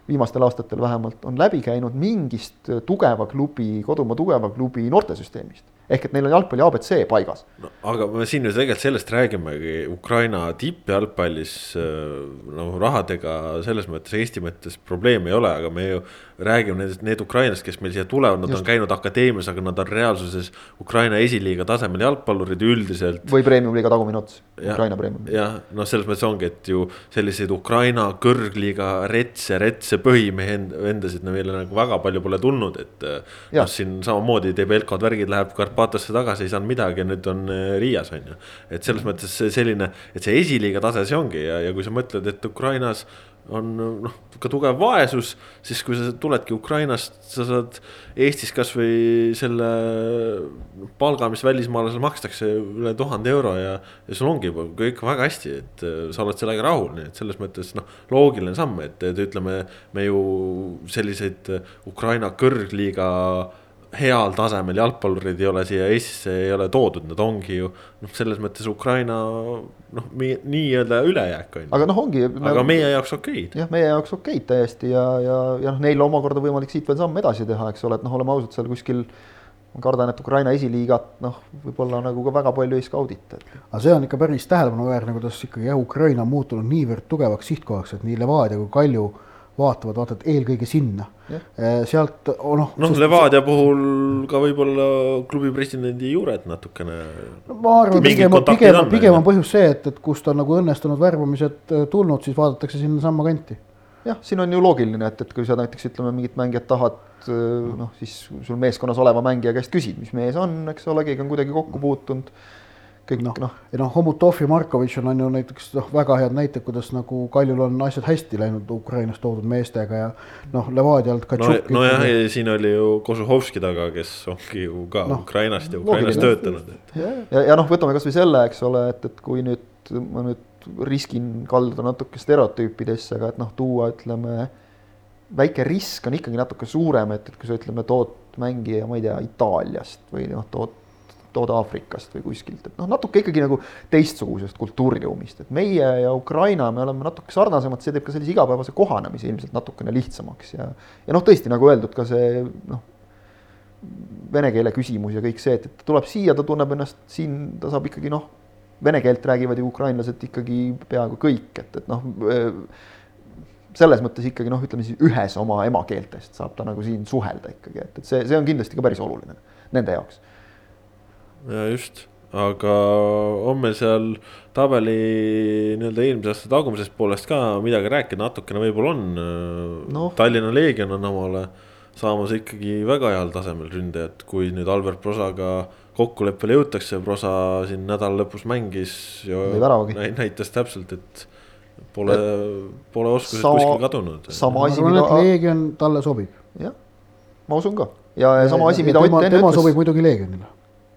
viimastel aastatel vähemalt, on läbi käinud mingist tugeva klubi, kodumaa tugeva klubi noortesüsteemist ehk et neil on jalgpalli abc paigas no,. aga me siin ju tegelikult sellest räägimegi, Ukraina tippjalgpallis noh, rahadega selles mõttes Eesti mõttes probleemi ei ole, aga me ju räägime nendest, need ukrainlased, kes meil siia tulevad, nad Just. on käinud akadeemias, aga nad on reaalsuses Ukraina esiliiga tasemel jalgpallurid üldiselt. või premium-liiga tagumine ots, Ukraina premium. jah, noh, selles mõttes ongi, et ju selliseid Ukraina kõrgliiga retse, retse põhimehe endasid meile nagu väga palju pole tulnud, et. noh, siin samamoodi teeb Elkod värgid, läheb Karp Karpatasse tagasi ei saanud midagi ja nüüd on äh, Riias on ju. et selles mõttes selline, et see esiliiga tase see ongi ja, ja kui sa mõtled, et Ukrainas on noh, ka tugev vaesus, siis kui sa tuledki Ukrainast, sa saad Eestis kasvõi selle palga, mis välismaalasele makstakse üle tuhande euro ja. ja sul ongi kõik väga hästi, et äh, sa oled sellega rahul, nii et selles mõttes noh, loogiline samm, et, et ütleme, me ju selliseid Ukraina kõrgliiga heal tasemel jalgpallurid ei ole siia Eestisse ei ole toodud, nad ongi ju noh, selles mõttes Ukraina noh, nii-öelda ülejääk on ju. aga noh, ongi. aga meie jaoks okeid. jah, meie jaoks okeid täiesti ja, ja, ja noh, neil omakorda võimalik siit veel samm edasi teha, eks ole, et noh, oleme ausad, seal kuskil ma kardan, et Ukraina esiliigat noh, võib-olla nagu ka väga palju ei skaudita. aga see on ikka päris tähelepanuväärne, kuidas ikkagi jah, Ukraina on muutunud niivõrd tugevaks sihtkohaks, et nii Levadia kui Kalju vaatavad, vaatavad eelkõige sinna. Eh, sealt oh, noh. noh, Levadia puhul ka võib-olla klubi presidendi juured natukene. no ma arvan, pigem, pigem, pigem on põhjus see, et, et kust on nagu õnnestunud värbamised eh, tulnud, siis vaadatakse sinnasamma kanti. jah, siin on ju loogiline, et, et kui sa näiteks ütleme, mingit mängijat tahad, eh, noh siis sul meeskonnas oleva mängija käest küsid, mis mees on, eks ole, keegi on kuidagi kokku puutunud kõik noh, noh, ja noh, Homutov ja Markovitš on, on ju näiteks noh, väga head näited, kuidas nagu Kaljul on asjad hästi läinud Ukrainast toodud meestega ja noh, Levadialt. nojah no, ja siin oli ju Kožuhovski taga, kes ongi ju ka no, Ukrainast ja Ukrainas töötanud. ja, ja, ja noh, võtame kasvõi selle, eks ole, et, et kui nüüd ma nüüd riskin kalduda natuke stereotüüpidesse, aga et noh, tuua ütleme väike risk on ikkagi natuke suurem, et, et kui sa ütleme, tood mängija, ma ei tea, Itaaliast või noh, tood tood Aafrikast või kuskilt, et noh, natuke ikkagi nagu teistsugusest kultuuriruumist, et meie ja Ukraina, me oleme natuke sarnasemad, see teeb ka sellise igapäevase kohanemise ilmselt natukene lihtsamaks ja ja noh, tõesti nagu öeldud, ka see noh, vene keele küsimus ja kõik see, et, et ta tuleb siia, ta tunneb ennast siin, ta saab ikkagi noh, vene keelt räägivad ju ukrainlased ikkagi peaaegu kõik, et, et noh, selles mõttes ikkagi noh, ütleme siis ühes oma emakeeltest saab ta nagu siin suhelda ikkagi, et, et see, see on kindlasti ka päris oluline nende jaoks. ja just, aga on meil seal tabeli nii-öelda eelmise aasta tagumisest poolest ka midagi rääkida, natukene võib-olla on no.. Tallinna Leegion on omale saamas ikkagi väga heal tasemel ründajat, kui nüüd Albert Prosaga kokkuleppele jõutakse, Prosa siin nädala lõpus mängis ja näitas täpselt, et pole, pole oskused sama, kuskil kadunud. sama asi, mida. Leegion talle sobib. jah, ma usun ka ja, ja sama asi, mida Ott enne ütles. tema sobib muidugi Leegionile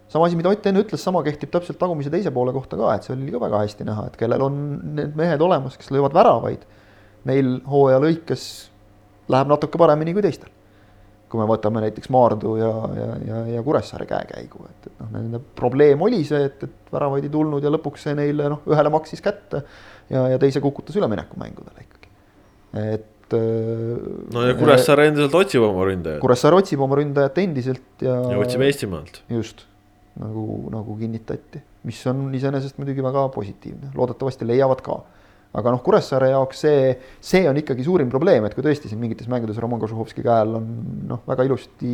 sama asi, mida Ott enne ütles, sama kehtib täpselt tagumise teise poole kohta ka, et see oli ka väga hästi näha, et kellel on need mehed olemas, kes löövad väravaid. Neil hooaja lõikes läheb natuke paremini kui teistel. kui me võtame näiteks Maardu ja, ja, ja, ja Kuressaare käekäigu, et, et noh, nende probleem oli see, et, et väravaid ei tulnud ja lõpuks see neile noh, ühele maksis kätte ja, ja teise kukutas üleminekumängudele ikkagi. et no ja Kuressaare endiselt otsib oma ründajat. Kuressaare otsib oma ründajat endiselt ja. ja otsib Eestimaalt. just nagu, nagu kinnitati, mis on iseenesest muidugi väga positiivne, loodetavasti leiavad ka. aga noh, Kuressaare jaoks see, see on ikkagi suurim probleem, et kui tõesti siin mingites mängudes Roman Kožuhovski käel on noh, väga ilusti,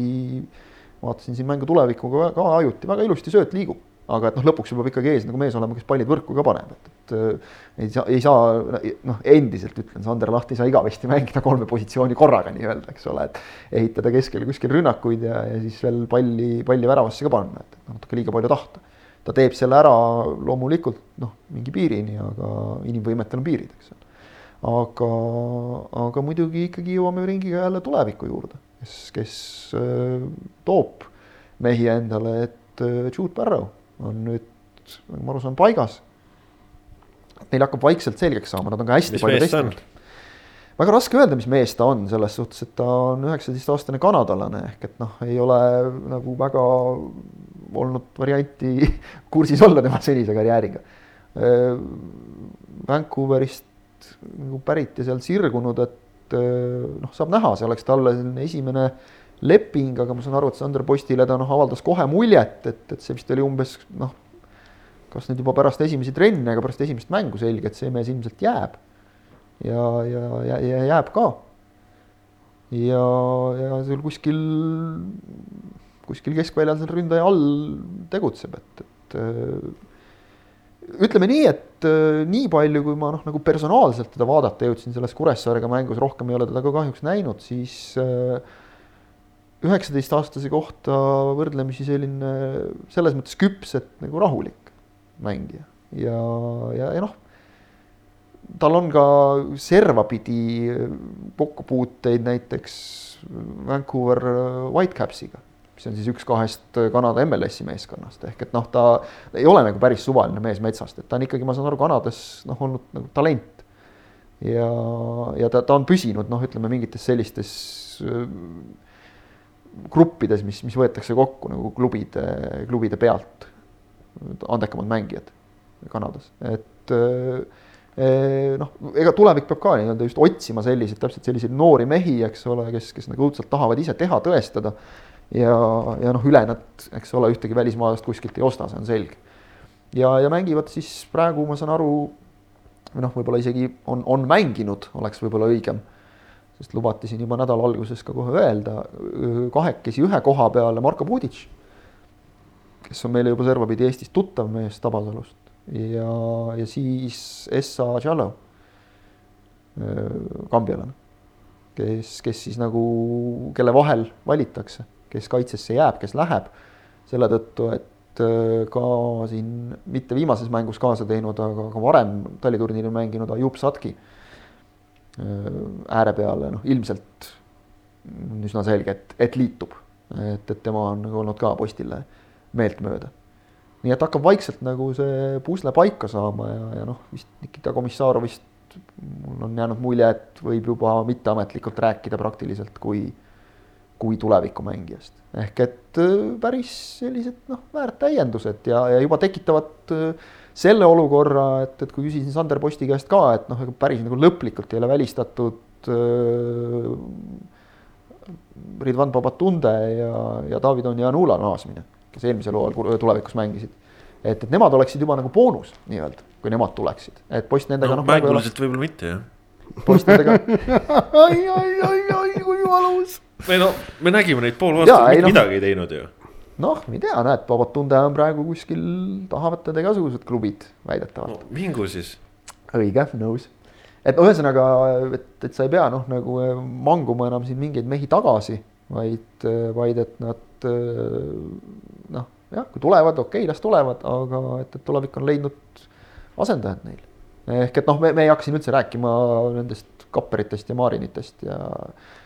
vaatasin siin mängu tulevikuga ka ajuti, väga ilusti sööt liigub aga et noh, lõpuks peab ikkagi ees nagu mees olema, kes pallid võrku ka paneb, et, et äh, ei saa, ei saa noh, endiselt ütlen, Sander Laht ei saa igavesti mängida kolme positsiooni korraga nii-öelda, eks ole, et ehitada keskele kuskil rünnakuid ja, ja siis veel palli, palli väravasse ka panna, et natuke liiga palju tahta. ta teeb selle ära loomulikult noh, mingi piirini, aga inimvõimetel on piirid, eks ole. aga, aga muidugi ikkagi jõuame ringiga jälle tuleviku juurde, kes, kes äh, toob mehi endale, et äh, Jude Barrow on nüüd, nagu ma aru saan, paigas. Neil hakkab vaikselt selgeks saama, nad on ka hästi mis palju testinud. väga raske öelda, mis mees ta on, selles suhtes, et ta on üheksateistaastane kanadalane ehk et noh, ei ole nagu väga olnud varianti kursis olla tema senise karjääriga. Vancouverist nagu pärit ja sealt sirgunud, et noh, saab näha, see oleks talle selline esimene leping, aga ma saan aru, et Sander Postile ta noh, avaldas kohe muljet, et, et see vist oli umbes noh, kas nüüd juba pärast esimesi trenne, aga pärast esimest mängu selge, et see mees ilmselt jääb. ja, ja, ja, ja jääb ka. ja, ja seal kuskil, kuskil keskväljal seal ründaja all tegutseb, et, et ütleme nii, et nii palju, kui ma noh, nagu personaalselt teda vaadata jõudsin selles Kuressaarega mängus, rohkem ei ole teda ka kahjuks näinud, siis äh, üheksateistaastase kohta võrdlemisi selline selles mõttes küps, et nagu rahulik mängija ja, ja, ja noh, tal on ka servapidi kokkupuuteid näiteks Vancouver Whitecapsiga, mis on siis üks kahest Kanada MLS-i meeskonnast, ehk et noh, ta ei ole nagu päris suvaline mees metsast, et ta on ikkagi, ma saan aru, Kanadas noh, olnud nagu talent. ja, ja ta, ta on püsinud noh, ütleme mingites sellistes gruppides, mis, mis võetakse kokku nagu klubide, klubide pealt, andekamad mängijad Kanadas, et eh, noh, ega tulevik peab ka nii-öelda just otsima selliseid, täpselt selliseid noori mehi, eks ole, kes, kes nagu õudselt tahavad ise teha, tõestada. ja, ja noh, üle nad, eks ole, ühtegi välismaalast kuskilt ei osta, see on selge. ja, ja mängivad siis praegu, ma saan aru, või noh, võib-olla isegi on, on mänginud, oleks võib-olla õigem sest lubati siin juba nädala alguses ka kohe öelda, kahekesi ühe koha peale Marko Pudic, kes on meile juba servapidi Eestis tuttav mees Tabasalust. Ja, ja siis Essa Tšallo, kambialane, kes, kes siis nagu, kelle vahel valitakse, kes kaitsesse jääb, kes läheb, selle tõttu, et ka siin mitte viimases mängus kaasa teinud, aga ka varem taliturniiril mänginud Ajub Satki Äh, ääre peale, noh ilmselt üsna selge, et, et liitub. et, et tema on nagu olnud ka postile meeltmööda. nii et hakkab vaikselt nagu see pusle paika saama ja, ja noh, vist Nikita Komissarovist mul on jäänud mulje, et võib juba mitteametlikult rääkida praktiliselt kui, kui tulevikumängijast. ehk et äh, päris sellised noh, väärt täiendused ja, ja juba tekitavad äh, selle olukorra, et, et kui küsisin Sander Posti käest ka, et noh, ega päris nagu lõplikult ei ole välistatud äh, Ridvan Babatunde ja, ja David Onjanula naasmine, kes eelmisel hooajal tulevikus mängisid. et, et nemad oleksid juba nagu boonus nii-öelda, kui nemad tuleksid, et post nendega no, noh. mänguliselt võib-olla mitte jah. post nendega ai, ai, ai, ai, kui valus. või no me nägime neid pool aastat, mitte no, midagi ei teinud ju noh, ma ei tea, näed, Babatunde on praegu kuskil, tahavad teda igasugused klubid väidetavalt no,. mingu siis. õige, nõus. et ühesõnaga, et, et sa ei pea noh, nagu eh, manguma enam siin mingeid mehi tagasi, vaid, eh, vaid et nad eh, noh, jah, kui tulevad, okei okay,, las tulevad, aga et, et tulevik on leidnud asendajad neil. ehk et noh, me, me ei hakka siin üldse rääkima nendest kapperitest ja maarinitest ja.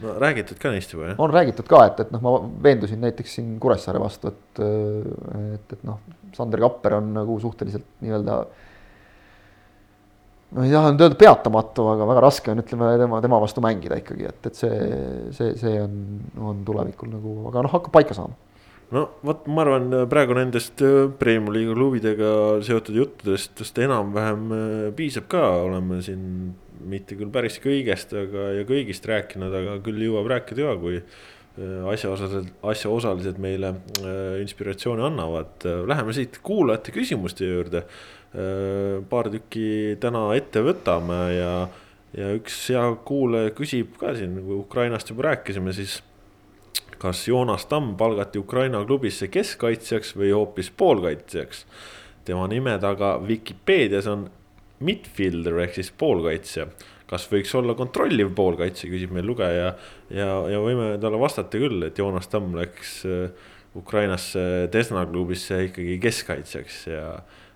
no räägitud ka neist juba jah? on räägitud ka, et, et noh, ma veendusin näiteks siin Kuressaare vastu, et, et, et noh, Sander Kapper on nagu suhteliselt nii-öelda. no ei taha nüüd öelda peatamatu, aga väga raske on, ütleme tema, tema vastu mängida ikkagi, et, et see, see, see on, on tulevikul nagu, aga noh, hakkab paika saama no vot, ma arvan, praegu nendest äh, Premiumi liiga klubidega seotud juttudest vist enam-vähem äh, piisab ka, oleme siin mitte küll päris kõigest, aga ja kõigist rääkinud, aga küll jõuab rääkida ka, kui äh, asjaosalised, asjaosalised meile äh, inspiratsiooni annavad. Läheme siit kuulajate küsimuste juurde. Äh, paar tükki täna ette võtame ja, ja üks hea kuulaja küsib ka siin, kui Ukrainast juba rääkisime, siis kas Joonas Tamm palgati Ukraina klubisse keskkaitsjaks või hoopis poolkaitsjaks? tema nime taga Vikipeedias on midfielder ehk siis poolkaitsja. kas võiks olla kontrolliv poolkaitsja, küsib meil lugeja ja, ja võime talle vastata küll, et Joonas Tamm läks äh, Ukrainasse Desna klubisse ikkagi keskkaitsjaks ja.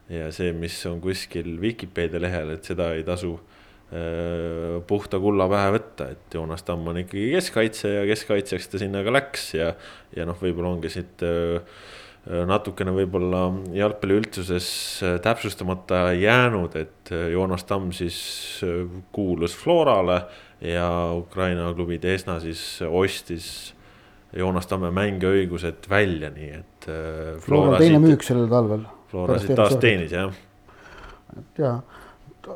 ja see, mis on kuskil Vikipeedia lehel, et seda ei tasu puhta kulla pähe võtta, et Joonas Tamm on ikkagi keskkaitse ja keskkaitsjaks ta sinna ka läks ja, ja noh, võib-olla ongi siit äh, Äh, natukene võib-olla jalgpalli üldsuses äh, täpsustamata jäänud, et äh, Joonas Tamm siis kuulus Florale ja Ukraina klubi Desna siis ostis Joonas Tamme mängiõigused välja, nii et. Flora teine siit, müük sellel talvel. Flora siit taas teenis jah. ja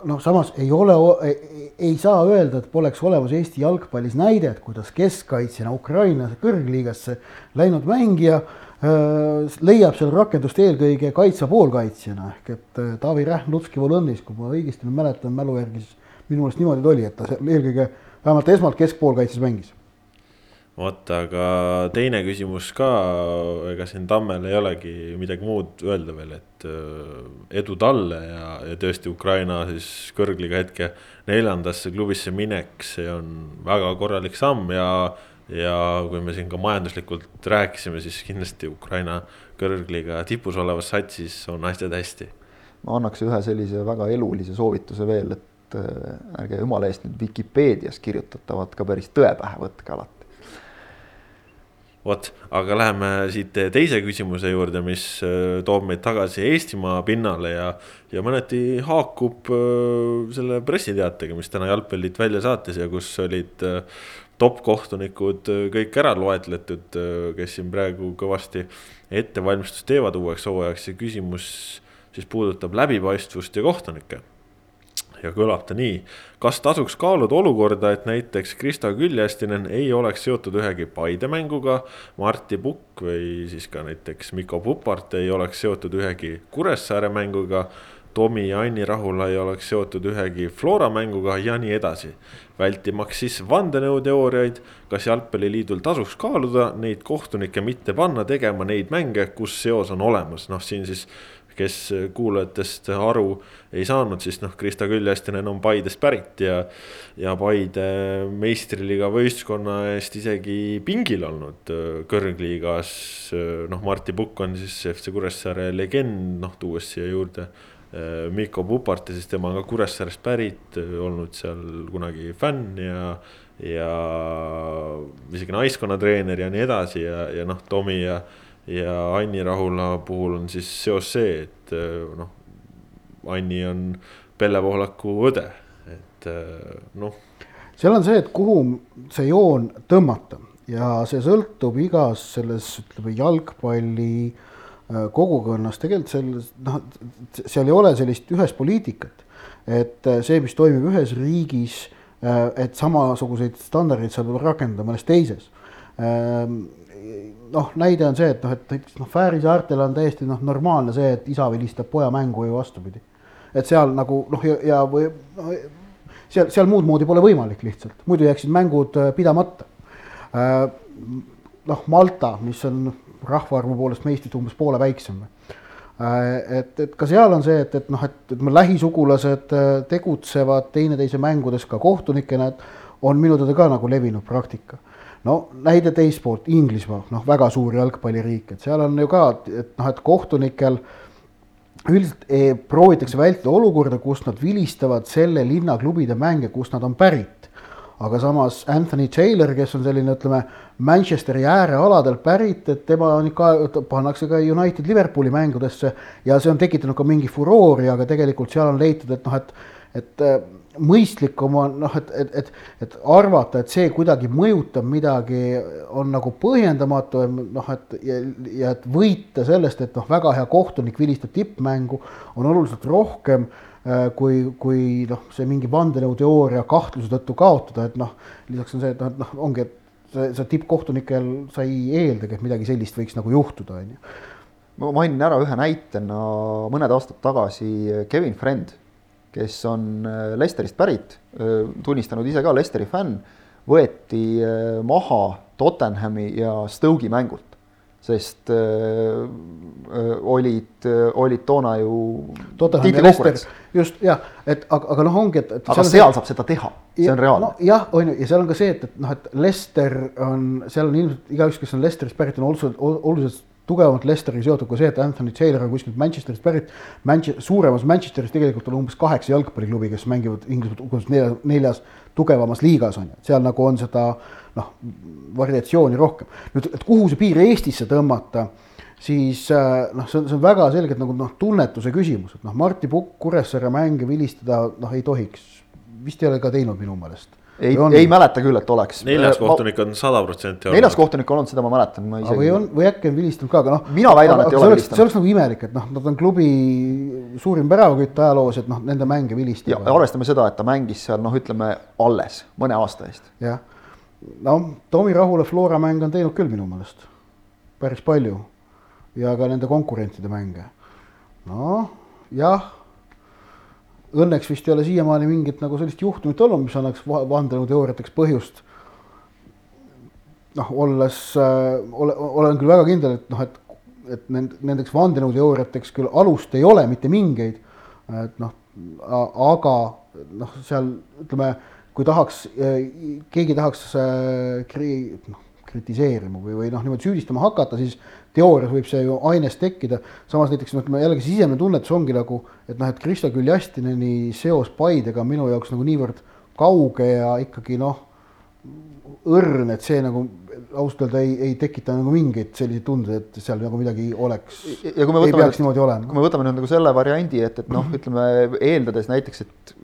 noh, samas ei ole, ei saa öelda, et poleks olemas Eesti jalgpallis näidet, kuidas keskkaitsjana Ukraina kõrgliigasse läinud mängija Äh, leiab seal rakendust eelkõige kaitsa poolkaitsjana ehk et Taavi Rähm Lutski Volõnnis, kui ma õigesti mäletan mälu järgi, siis minu meelest niimoodi ta oli, et ta eelkõige vähemalt esmalt keskpoolkaitses mängis. Vot, aga teine küsimus ka, ega siin Tammel ei olegi midagi muud öelda veel, et äh, edu talle ja, ja tõesti Ukraina siis kõrgliga hetke neljandasse klubisse minek, see on väga korralik samm ja ja kui me siin ka majanduslikult rääkisime, siis kindlasti Ukraina kõrgliiga tipus olevas satsis on asjad hästi. ma annaks ühe sellise väga elulise soovituse veel, et äh, ärge jumala eest nüüd Vikipeedias kirjutatavat ka päris tõe pähe võtke alati vot, aga läheme siit teise küsimuse juurde, mis äh, toob meid tagasi Eestimaa pinnale ja, ja mõneti haakub äh, selle pressiteatega, mis täna jalgpallit välja saatis ja kus olid top kohtunikud kõik ära loetletud, kes siin praegu kõvasti ettevalmistust teevad uueks hooajaks ja küsimus siis puudutab läbipaistvust ja kohtunikke. Ja kõlab ta nii, kas tasuks kaaluda olukorda, et näiteks Krista Küljestinen ei oleks seotud ühegi Paide mänguga, Martti Pukk või siis ka näiteks Mikko Pupart ei oleks seotud ühegi Kuressaare mänguga? Tomi ja Anni Rahula ei oleks seotud ühegi Flora mänguga ja nii edasi. vältimaks siis vandenõuteooriaid, kas jalgpalliliidul tasuks kaaluda neid kohtunikke mitte panna tegema neid mänge, kus seos on olemas, noh siin siis kes kuulajatest aru ei saanud, siis noh, Krista Küljestinen on Paidest pärit ja. ja Paide meistriliiga võistkonna eest isegi pingil olnud äh, kõrgliigas. noh, Martti Pukk on siis FC Kuressaare legend, noh tuues siia juurde Äh, Mikko Pupart ja siis tema on ka Kuressaarest pärit, olnud seal kunagi fänn ja. ja isegi naiskonnatreener ja nii edasi ja, ja noh, Tomi ja, ja Anni Rahula puhul on siis seos see, et äh, noh. Anni on Pelle Pohlaku õde, et äh, noh. seal on see, et kuhu see joon tõmmata ja see sõltub igas selles, ütleme jalgpalli äh, kogukonnas tegelikult selles noh, seal ei ole sellist ühest poliitikat, et see, mis toimib ühes riigis, et samasuguseid standardeid saab rakendada mõnes teises. Noh, näide on see, et noh, et näiteks noh, Fääri saartel on täiesti noh, normaalne see, et isa vilistab poja mängu ja vastupidi. et seal nagu noh, ja, ja või no, seal, seal muud moodi pole võimalik lihtsalt, muidu jääksid mängud pidamata. noh, Malta, mis on rahvaarvu poolest meistrit umbes poole väiksem. Äh, et, et ka seal on see, et, et noh, et, et lähisugulased äh, tegutsevad teineteise mängudes ka kohtunikena, et on minu teada ka nagu levinud praktika. No näide teist poolt, Inglismaa, noh, väga suur jalgpalliriik, et seal on ju ka, et noh, et kohtunikel üldiselt eh, proovitakse vältida olukorda, kus nad vilistavad selle linna klubide mänge, kust nad on pärit. Aga samas Anthony Taylor, kes on selline, ütleme, Manchesteri äärealadelt pärit, et tema on ikka, pannakse ka United Liverpooli mängudesse ja see on tekitanud ka mingi furoori, aga tegelikult seal on leitud, et noh, et, et äh, mõistlikum on noh, et, et, et, et arvata, et see kuidagi mõjutab midagi, on nagu põhjendamatu, noh, et ja, ja et võita sellest, et noh, väga hea kohtunik vilistab tippmängu, on oluliselt rohkem Äh, kui, kui noh, see mingi vandenõuteooria kahtluse tõttu kaotada, et noh, lisaks on see, noh, et noh, ongi, et see, see tippkohtunikel sa ei eeldagi, et midagi sellist võiks nagu juhtuda, on ju. ma mainin ära ühe näitena mõned aastad tagasi Kevin Friend, kes on äh, Lesterist pärit, äh, tunnistanud ise ka Lesteri fänn, võeti maha Tottenhami ja Stoke'i mängult sest äh, äh, olid, äh, olid toona ju. just jah, et aga, aga noh, ongi, et, et. aga seal see, saab seda teha, see on reaalne no,. jah, on ju, ja seal on ka see, et, et noh, et Lester on, seal on ilmselt igaüks, kes on Lesterist pärit, on oluliselt, oluliselt tugevamalt Lesteri seotud ka see, et Anthony Taylor on kuskilt Manchesterist pärit. Manche-, suuremas Manchesteris tegelikult on umbes kaheksa jalgpalliklubi, kes mängivad Inglismaa neljas, neljas tugevamas liigas on ju, seal nagu on seda noh, variatsiooni rohkem. nüüd, et kuhu see piir Eestisse tõmmata, siis äh, noh, see on, see on väga selgelt nagu noh, tunnetuse küsimus, et noh, Martti Pukk Kuressaare mänge vilistada noh, ei tohiks. vist ei ole ka teinud minu meelest ei, ei mäleta küll, et oleks. neljas kohtunik on sada protsenti olnud. neljas kohtunik olnud, seda ma mäletan, ma isegi. või on, või äkki on vilistanud ka, aga noh. mina väidan, et ei ole vilistanud. see oleks nagu imelik, et noh, nad on klubi suurim päravakütt ajaloos, et noh, nende mänge vilistada. ja arvestame seda, et ta mängis seal noh, ütleme alles mõne aasta eest. jah noh, Tomi Rahula Flora mäng on teinud küll minu meelest päris palju ja ka nende konkurentide mänge. noh, jah, õnneks vist ei ole siiamaani mingit nagu sellist juhtumit olnud, mis annaks vandenõuteooriateks põhjust. noh, olles äh,, ole, olen küll väga kindel, et noh, et, et nend-, nendeks vandenõuteooriateks küll alust ei ole mitte mingeid, et noh, aga noh, seal ütleme kui tahaks, keegi tahaks äh, kri-, noh, kritiseerima või, või noh, niimoodi süüdistama hakata, siis teoorias võib see ju ainest tekkida. samas näiteks noh, ütleme jällegi sisemine tunnetus ongi nagu, et noh, et Krista Küljastineni seos Paidega on minu jaoks nagu niivõrd kauge ja ikkagi noh, õrn, et see nagu ausalt öelda ei, ei tekita nagu mingeid selliseid tundeid, et seal nagu midagi oleks. ja kui me võtame, kui me võtame nüüd nagu selle variandi, et, et noh, ütleme eeldades näiteks, et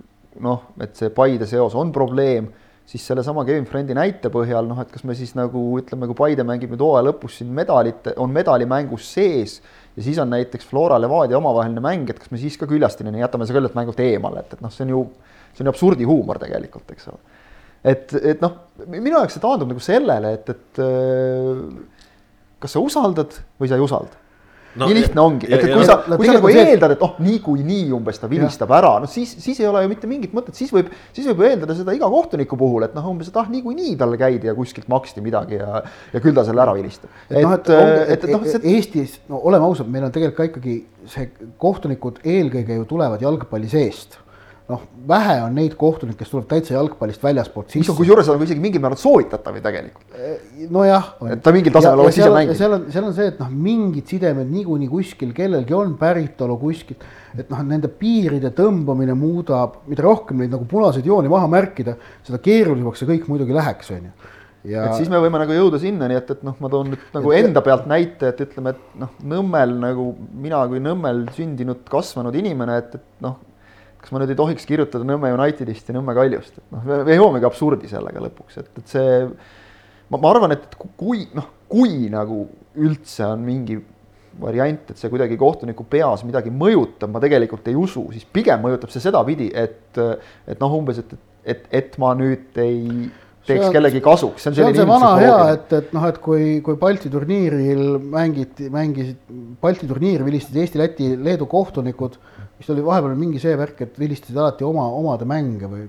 noh, et see Paide seos on probleem, siis sellesama Kevin Frendi näite põhjal noh, et kas me siis nagu ütleme, kui Paide mängib nüüd hooaja lõpus siin medalit, on medalimängus sees ja siis on näiteks Flora Levadia omavaheline mäng, et kas me siis ka Küljastineni jätame sellelt mängult eemale, et, et noh, see on ju, see on ju absurdihuumor tegelikult, eks ole. et, et noh, minu jaoks see taandub nagu sellele, et, et kas sa usaldad või sa ei usalda no, nii lihtne ongi, et, et kui sa, kui sa nagu see... eeldad, et oh, niikuinii umbes ta vilistab ja. ära, no siis, siis ei ole ju mitte mingit mõtet, siis võib, siis võib eeldada seda iga kohtuniku puhul, et noh, umbes, et ah, niikuinii talle käidi ja kuskilt maksti midagi ja, ja küll ta selle ära vilistab. et, et noh, et, et, et, et noh, see... Eestis, no oleme ausad, meil on tegelikult ka ikkagi see kohtunikud eelkõige ju tulevad jalgpalli seest noh, vähe on neid kohtunikke, kes tuleb täitsa jalgpallist väljaspoolt sisse. mis on kusjuures on isegi mingil määral soovitatav ju tegelikult. nojah. et ta mingil tasemel oleks ise mänginud. seal on, seal on see, et noh, mingid sidemed niikuinii kuskil kellelgi on päritolu kuskilt. et noh, nende piiride tõmbamine muudab, mida rohkem neid nagu punaseid jooni maha märkida, seda keerulisemaks see kõik muidugi läheks, on ju ja. et siis me võime nagu jõuda sinnani, et, et noh, ma toon nüüd nagu et, enda pealt näite, et ütleme, et noh, Nõmmel nagu mina kui Nõmmel sündinud, kasvanud inimene, et, et noh kas ma nüüd ei tohiks kirjutada Nõmme Unitedist ja Nõmme Kaljust, et noh, me jõuamegi absurdi sellega lõpuks, et, et see ma, ma arvan, et kui noh, kui nagu üldse on mingi variant, et see kuidagi kohtuniku peas midagi mõjutab, ma tegelikult ei usu, siis pigem mõjutab see sedapidi, et, et noh, umbes, et, et, et ma nüüd ei teeks on, kellegi kasuks, see on selline. see on see vana hea, et, et noh, et kui, kui Balti turniiril mängiti, mängisid, Balti turniiri vilistasid Eesti, Läti, Leedu kohtunikud vist oli vahepeal mingi see värk, et vilistasid alati oma, omade mänge või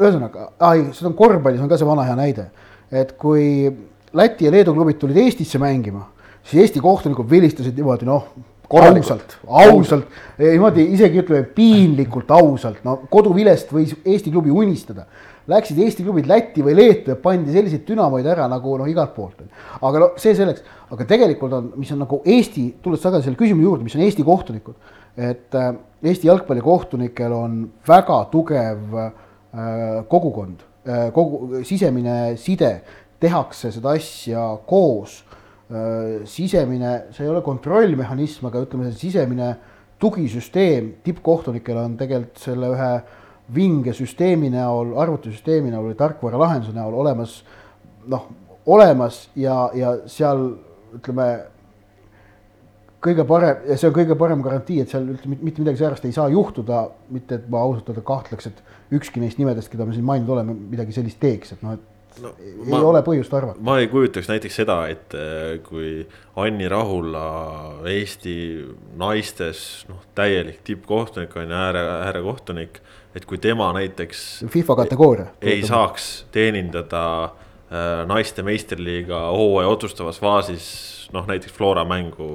ühesõnaga, ei, seda on korvpallis on ka see vana hea näide, et kui Läti ja Leedu klubid tulid Eestisse mängima, siis Eesti kohtunikud vilistasid niimoodi noh, ausalt, ausalt, niimoodi isegi ütleme piinlikult ausalt, no koduvilest võis Eesti klubi unistada. Läksid Eesti klubid Lätti või Leetu ja pandi selliseid dünamoid ära nagu noh, igalt poolt. aga no see selleks, aga tegelikult on, mis on nagu Eesti, tulles tagasi selle küsimuse juurde, mis on Eesti kohtunikud et äh, Eesti jalgpallikohtunikel on väga tugev äh, kogukond, äh, kogu sisemine side, tehakse seda asja koos. sisemine, see ei ole kontrollmehhanism, aga ütleme, see sisemine tugisüsteem tippkohtunikel on tegelikult selle ühe vinge süsteemi näol, arvutisüsteemi näol või tarkvaralahenduse näol olemas, noh, olemas ja, ja seal ütleme kõige parem ja see on kõige parem garantii, et seal üldse mitte midagi säärast ei saa juhtuda, mitte et ma ausalt öelda kahtleks, et ükski neist nimedest, keda me siin maininud oleme, midagi sellist teeks, et noh, et no, ei ma, ole põhjust arvata. ma ei kujutaks näiteks seda, et äh, kui Anni Rahula Eesti naistes noh, täielik tippkohtunik on ju, ääre, äärekohtunik, et kui tema näiteks. FIFA kategooria. ei saaks teenindada äh, naiste meistriliiga hooaja otsustavas faasis noh, näiteks Flora mängu,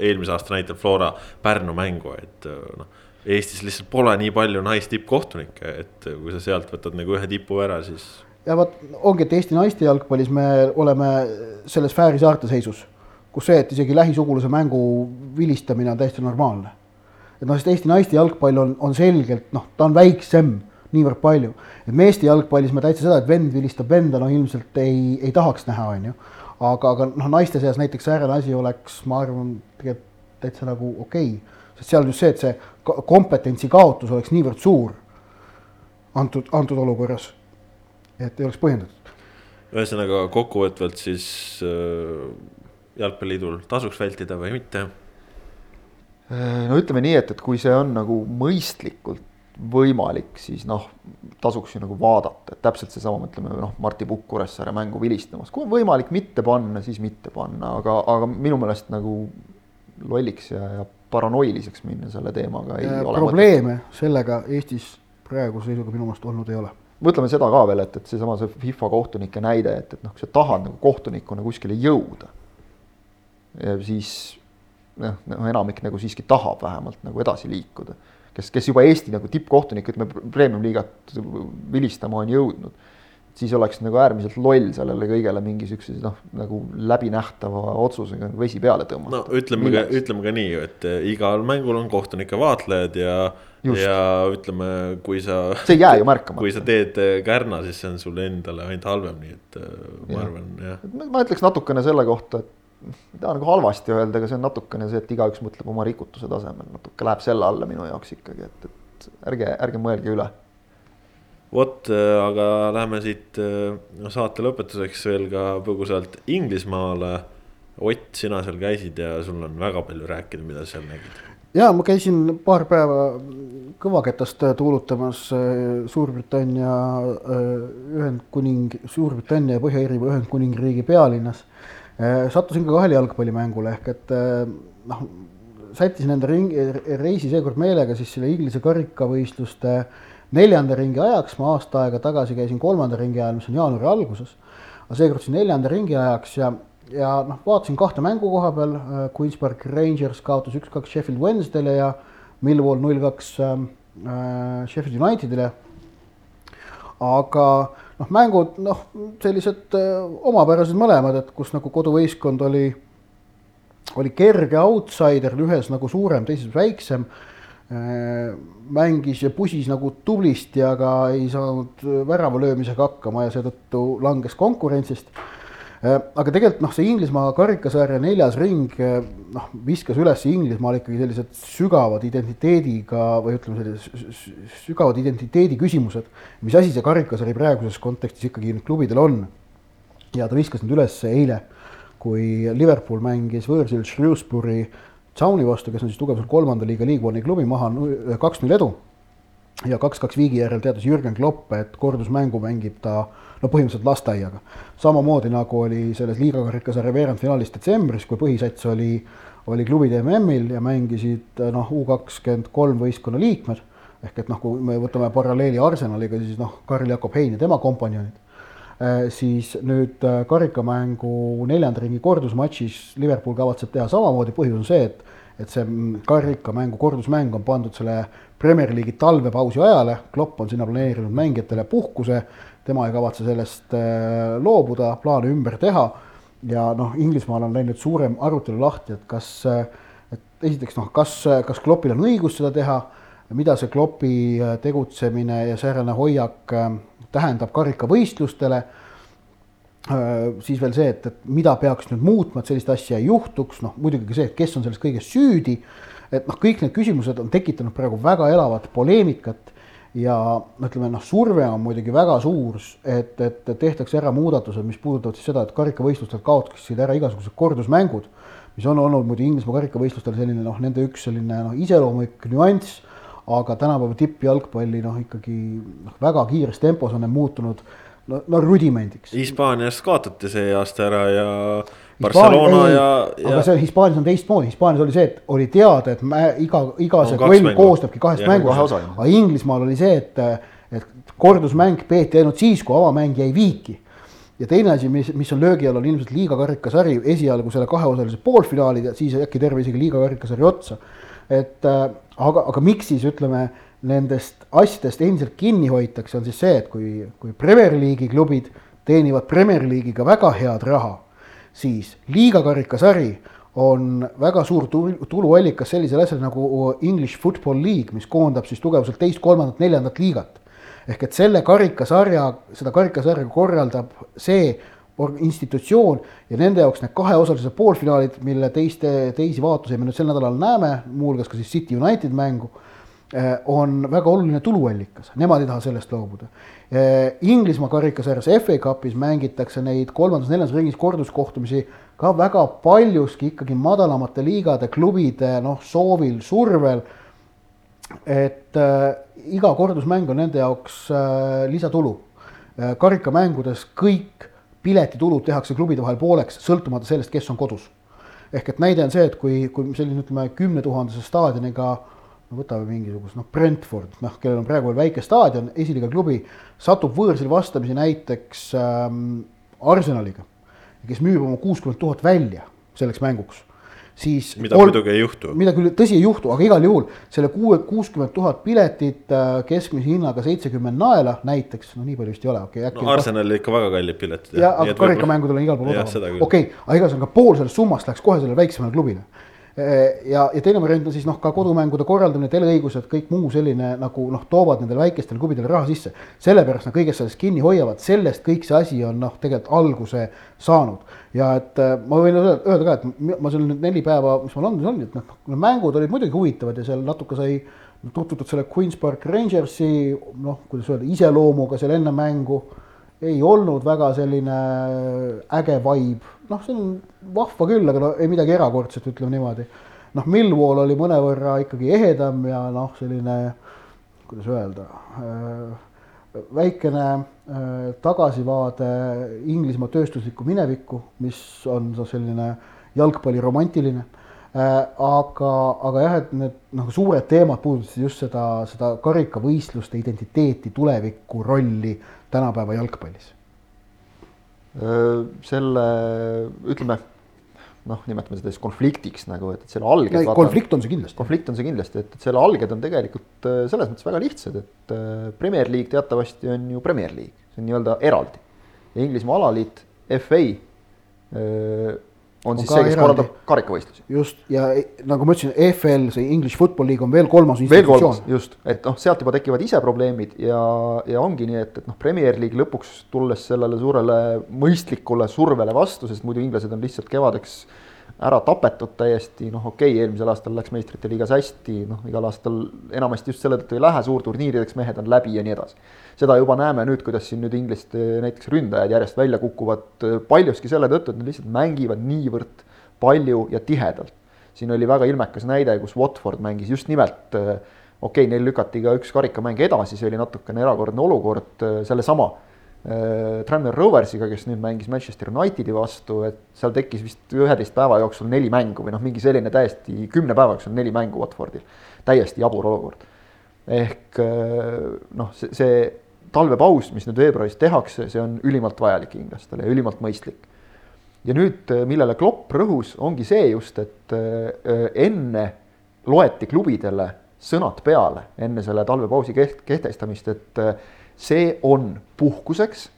eelmise aasta näitel Flora Pärnu mängu, et noh. Eestis lihtsalt pole nii palju naistippkohtunikke, et kui sa sealt võtad nagu ühe tipu ära, siis. ja vot ongi, et Eesti naiste jalgpallis me oleme selles sfääri saarte seisus, kus see, et isegi lähisugulase mängu vilistamine on täiesti normaalne. Et noh, sest Eesti naiste jalgpall on, on selgelt noh, ta on väiksem niivõrd palju. et meeste jalgpallis me täitsa seda, et vend vilistab venda, no ilmselt ei, ei tahaks näha, on ju aga, aga noh, naiste seas näiteks säärane asi oleks, ma arvan, tegelikult täitsa nagu okei okay., sest seal just see, et see kompetentsi kaotus oleks niivõrd suur antud, antud olukorras, et ei oleks põhjendatud. ühesõnaga kokkuvõtvalt siis äh, jalgpalliliidul tasuks vältida või mitte? Äh, no ütleme nii, et, et kui see on nagu mõistlikult võimalik, siis noh, tasuks ju nagu vaadata, et täpselt seesama, ütleme noh, Marti Pukk Kuressaare mängu vilistamas, kui on võimalik mitte panna, siis mitte panna, aga, aga minu meelest nagu lolliks ja, ja paranoiliseks minna selle teemaga ei ja ole. probleeme mõtet. sellega Eestis praeguse seisuga minu meelest olnud ei ole. mõtleme seda ka veel, et, et seesama see FIFA kohtunike näide, et, et noh, kui sa tahad nagu kohtunikuna kuskile jõuda, siis noh, noh enamik nagu siiski tahab vähemalt nagu edasi liikuda kes, kes juba Eesti nagu tippkohtunik, ütleme premium-liigat vilistama on jõudnud siis oleks nagu äärmiselt loll sellele kõigele mingi siukse noh, nagu läbinähtava otsusega vesi peale tõmmata. no ütleme Milleks? ka, ütleme ka nii, et eh, igal mängul on kohtunike vaatlejad ja, ja ütleme, kui sa. see ei jää ju märkamata. kui sa teed eh, kärna, siis see on sulle endale ainult halvem, nii et eh, ma ja. arvan, jah. ma ütleks natukene selle kohta, et ei taha nagu halvasti öelda, aga see on natukene see, et igaüks mõtleb oma rikutuse tasemel, natuke läheb selle alla minu jaoks ikkagi, et, et ärge, ärge mõelge üle vot, äh, aga lähme siit äh, saate lõpetuseks veel ka põgusalt Inglismaale. Ott, sina seal käisid ja sul on väga palju rääkida, mida sa seal nägid. ja ma käisin paar päeva kõvaketast tuulutamas äh, Suurbritannia Ühendkuning, Suurbritannia ja Põhja-Iirimaa Ühendkuningriigi pealinnas. Sattusin ka kahele jalgpallimängule ehk et noh, sättisin enda ringi, reisi seekord meelega siis selle Inglise karikavõistluste äh, neljanda ringi ajaks ma aasta aega tagasi käisin kolmanda ringi ajal, mis on jaanuari alguses. aga seekord siis neljanda ringi ajaks ja, ja noh, vaatasin kahte mängu koha peal. Äh, Queens Park Rangers kaotas üks-kaks Sheffield Wednesday'le ja Millwall null-kaks äh, Sheffield United'ile. aga noh, mängud noh, sellised äh, omapärased mõlemad, et kus nagu koduvõistkond oli, oli kerge outsider, ühes nagu suurem, teises väiksem Äh, mängis ja pusis nagu tublisti, aga ei saanud värava löömisega hakkama ja seetõttu langes konkurentsist. Äh, aga tegelikult noh, see Inglismaa karikasarja neljas ring äh, noh, viskas üles Inglismaal ikkagi sellised sügavad identiteediga või ütleme, sellised sügavad identiteedi küsimused. mis asi see karikasari praeguses kontekstis ikkagi nüüd klubidel on? ja ta viskas need üles eile, kui Liverpool mängis võõrsil Shrewsbury Towni vastu, kes on siis tugevalt kolmanda liiga League One'i klubi maha kaks-null edu. Ja kaks-kaks viigi järel teatas Jürgen Klopp, et kordusmängu mängib ta no põhimõtteliselt lasteaiaga. samamoodi nagu oli selles liiga karikasarja veerandfinaalis detsembris, kui põhisats oli, oli klubide MM-il ja mängisid noh, U kakskümmend kolm võistkonna liikmed. ehk et noh, kui me võtame paralleeli Arsenaliga, siis noh, Karl-Jakob Hein ja tema kompanjonid Äh, siis nüüd äh, karikamängu neljanda ringi kordusmatšis Liverpool kavatseb teha samamoodi, põhjus on see, et et see karikamängu kordusmäng on pandud selle Premier League'i talvepausi ajale, Klopp on sinna planeerinud mängijatele puhkuse, tema ei kavatse sellest äh, loobuda, plaane ümber teha ja noh, Inglismaal on läinud suurem arutelu lahti, et kas, et esiteks noh, kas, kas Kloppil on õigus seda teha, mida see Kloppi tegutsemine ja säärane hoiak tähendab karikavõistlustele. siis veel see, et, et mida peaks nüüd muutma, et sellist asja ei juhtuks, noh muidugi ka see, et kes on selles kõiges süüdi. Et noh, kõik need küsimused on tekitanud praegu väga elavat poleemikat ja ütleme noh, surve on muidugi väga suur, et, et tehtakse ära muudatused, mis puudutavad siis seda, et karikavõistlustelt kaotaksid ära igasugused kordusmängud, mis on olnud muidu Inglismaa karikavõistlustel selline noh, nende üks selline noh, iseloomulik nüanss aga tänapäeva tippjalgpalli noh, ikkagi noh, väga kiires tempos on need muutunud no, no rudimendiks. Hispaanias kaotati see aasta ära ja Barcelona Hispaania, ja, ja. aga see Hispaanias on teistmoodi, Hispaanias oli see, et oli teada, et mä, iga, iga see duell koosnebki kahest mängust, aga Inglismaal oli see, et, et kordusmäng peeti ainult siis, kui avamäng jäi viiki. Ja teine asi, mis, mis on löögi all, on ilmselt liiga karikasari, esialgu selle kaheosalised poolfinaalid ja siis äkki terve isegi liiga karikasari otsa. et äh, aga, aga miks siis ütleme, nendest asjadest endiselt kinni hoitakse, on siis see, et kui, kui Premier League'i klubid teenivad Premier League'iga väga head raha, siis liiga karikasari on väga suur tuluallikas sellisel asjal nagu English Football League, mis koondab siis tugevuselt teist, kolmandat, neljandat liigat. ehk et selle karikasarja, seda karikasarja korraldab see institutsioon ja nende jaoks need kaheosalised poolfinaalid, mille teiste, teisi vaatusi me nüüd sel nädalal näeme, muuhulgas ka siis City United mängu, on väga oluline tuluallikas, nemad ei taha sellest loobuda. Eh, Inglismaa karikasarjas FA Cupis mängitakse neid kolmandas-neljandas ringis korduskohtumisi ka väga paljuski ikkagi madalamate liigade klubide noh, soovil, survel. et äh, iga kordusmäng on nende jaoks äh, lisatulu äh,. karikamängudes kõik piletitulud tehakse klubide vahel pooleks, sõltumata sellest, kes on kodus. ehk et näide on see, et kui, kui selline ütleme kümnetuhandese staadioniga no võtame mingisugust noh, Brentford, noh, kellel on praegu veel väike staadion, esiliiga klubi, satub võõrsil vastamisi näiteks ähm, Arsenaliga, kes müüb oma kuuskümmend tuhat välja selleks mänguks, siis. mida ol... muidugi ei juhtu. mida küll tõsi ei juhtu, aga igal juhul selle kuue, kuuskümmend tuhat piletit äh, keskmise hinnaga seitsekümmend naela näiteks, no nii palju vist ei ole, okei okay,. no Arsenalil ikka väga kallid piletid. ja, aga karikamängudel on igal pool odavam, okei, aga igatahes ka pool sellest summast läks kohe sellele väiksemale klubile ja, ja teine variant on siis noh, ka kodumängude korraldamine, teleõigused, kõik muu selline nagu noh, toovad nendele väikestele klubidele raha sisse. sellepärast nad kõigest sellest kinni hoiavad, sellest kõik see asi on noh, tegelikult alguse saanud. ja et äh, ma võin öelda, ka, et ma seal nüüd neli päeva, mis ma Londonis olin, et noh, mängud olid muidugi huvitavad ja seal natuke sai tutvutud selle Queen's Park Rangersi noh, kuidas öelda, iseloomuga seal enne mängu ei olnud väga selline äge vibe, noh, see on vahva küll, aga no ei midagi erakordset, ütleme niimoodi. noh, Millwall oli mõnevõrra ikkagi ehedam ja noh, selline kuidas öelda äh,, väikene äh, tagasivaade Inglismaa tööstuslikku minevikku, mis on selline jalgpalliromantiline äh,. aga, aga jah, et need noh, suured teemad puudutasid just seda, seda karikavõistluste identiteeti, tulevikku, rolli tänapäeva jalgpallis selle ütleme noh, nimetame seda siis konfliktiks nagu, et, et selle alged. konflikt on see kindlasti. konflikt on see kindlasti, et, et selle alged on tegelikult selles mõttes väga lihtsad, et Premier League teatavasti on ju Premier League, see on nii-öelda eraldi. Inglismaa alaliit FA on, siis see, kes korraldab karikavõistlusi. just, ja nagu ma ütlesin, EFL, see English Football League on veel kolmas institutsioon. just, et noh, sealt juba tekivad ise probleemid ja, ja ongi nii, et, et noh, Premier League lõpuks tulles sellele suurele mõistlikule survele vastu, sest muidu inglased on lihtsalt kevadeks ära tapetud täiesti, noh, okei okay,, eelmisel aastal läks meistrite liigas hästi, noh, igal aastal enamasti just selle tõttu ei lähe suurturniirideks, mehed on läbi ja nii edasi. seda juba näeme nüüd, kuidas siin nüüd ingliste näiteks ründajad järjest välja kukuvad paljuski selle tõttu, et nad lihtsalt mängivad niivõrd palju ja tihedalt. siin oli väga ilmekas näide, kus Watford mängis just nimelt okei okay,, neil lükati ka üks karikamäng edasi, see oli natukene erakordne olukord, sellesama Tranmere Roversiga, kes nüüd mängis Manchester Unitedi vastu, et seal tekkis vist üheteist päeva jooksul neli mängu või noh, mingi selline täiesti kümne päeva jooksul neli mängu Watfordil. täiesti jabur olukord. ehk äh, noh, see, see talvepaus, mis nüüd veebruaris tehakse, see on ülimalt vajalik inglastele ja ülimalt mõistlik. ja nüüd, äh, millele Klopp rõhus, ongi see just, et enne loeti klubidele sõnad peale enne selle talvepausi kehtestamist, et see on puhkuseks.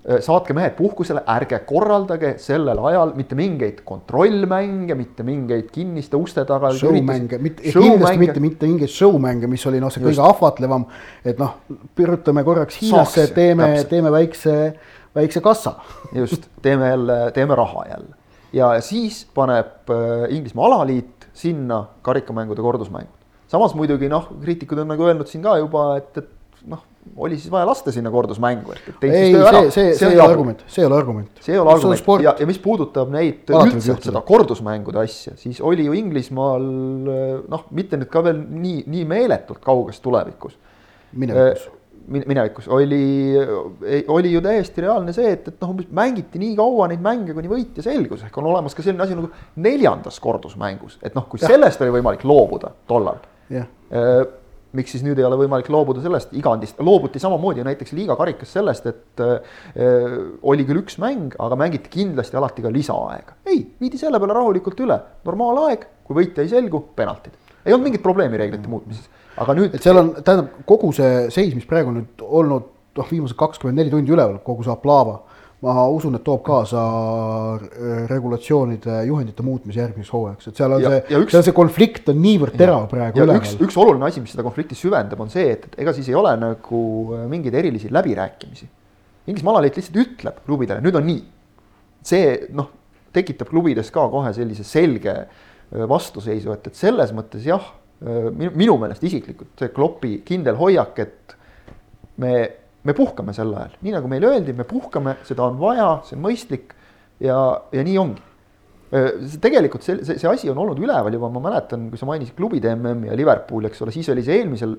Äh, saatke mehed puhkusele, ärge korraldage sellel ajal mitte mingeid kontrollmänge, mitte mingeid kinniste uste taga. Show-mänge, mitte, kindlasti mitte, mitte mingeid show-mänge, mis oli noh, see kõige ahvatlevam. et noh, pürutame korraks Hiinasse, teeme, teeme väikse, väikse kassa. just, teeme jälle, teeme raha jälle. ja siis paneb äh, Inglismaa alaliit sinna karikamängude kordusmängud. samas muidugi noh, kriitikud on nagu öelnud siin ka juba, et, et noh oli siis vaja lasta sinna kordusmängu, et ei, see, see, see ei ole argument, see ei ole argument. see ei ole argument. ja, ja mis puudutab neid üldse seda kordusmängude asja, siis oli ju Inglismaal noh, mitte nüüd ka veel nii, nii meeletult kauges tulevikus. minevikus. Äh, minevikus. Oli, oli ju täiesti reaalne see, et, et noh, umbes mängiti nii kaua neid mänge, kuni võitja selgus, ehk on olemas ka selline asi nagu neljandas kordusmängus, et noh, kui ja. sellest oli võimalik loobuda tollal miks siis nüüd ei ole võimalik loobuda sellest igandist, loobuti samamoodi näiteks liiga karikas sellest, et äh, oli küll üks mäng, aga mängiti kindlasti alati ka lisaaega. ei, viidi selle peale rahulikult üle, normaalaeg, kui võitja ei selgu, penaltid. ei olnud mingit probleemi reeglite muutmises, aga nüüd. et seal on, tähendab kogu see seis, mis praegu nüüd olnud noh, viimased kakskümmend neli tundi üleval, kogu see aplaava ma usun, et toob kaasa regulatsioonide, juhendite muutmise järgmiseks hooajaks, et seal on ja, see, seal see konflikt on niivõrd terav praegu üleval. üks, üks oluline asi, mis seda konflikti süvendab, on see, et, et ega siis ei ole nagu mingeid erilisi läbirääkimisi. Inglismaa alaliit lihtsalt ütleb klubidele, nüüd on nii. see noh, tekitab klubides ka kohe sellise selge vastuseisu, et, et selles mõttes jah, minu, minu meelest isiklikult see Kloppi kindel hoiak, et me me puhkame sel ajal, nii nagu meile öeldi, me puhkame, seda on vaja, see on mõistlik ja, ja nii ongi. tegelikult see, see, see asi on olnud üleval juba, ma mäletan, kui sa mainisid klubide MM-i ja Liverpooli, eks ole, siis oli see eelmisel,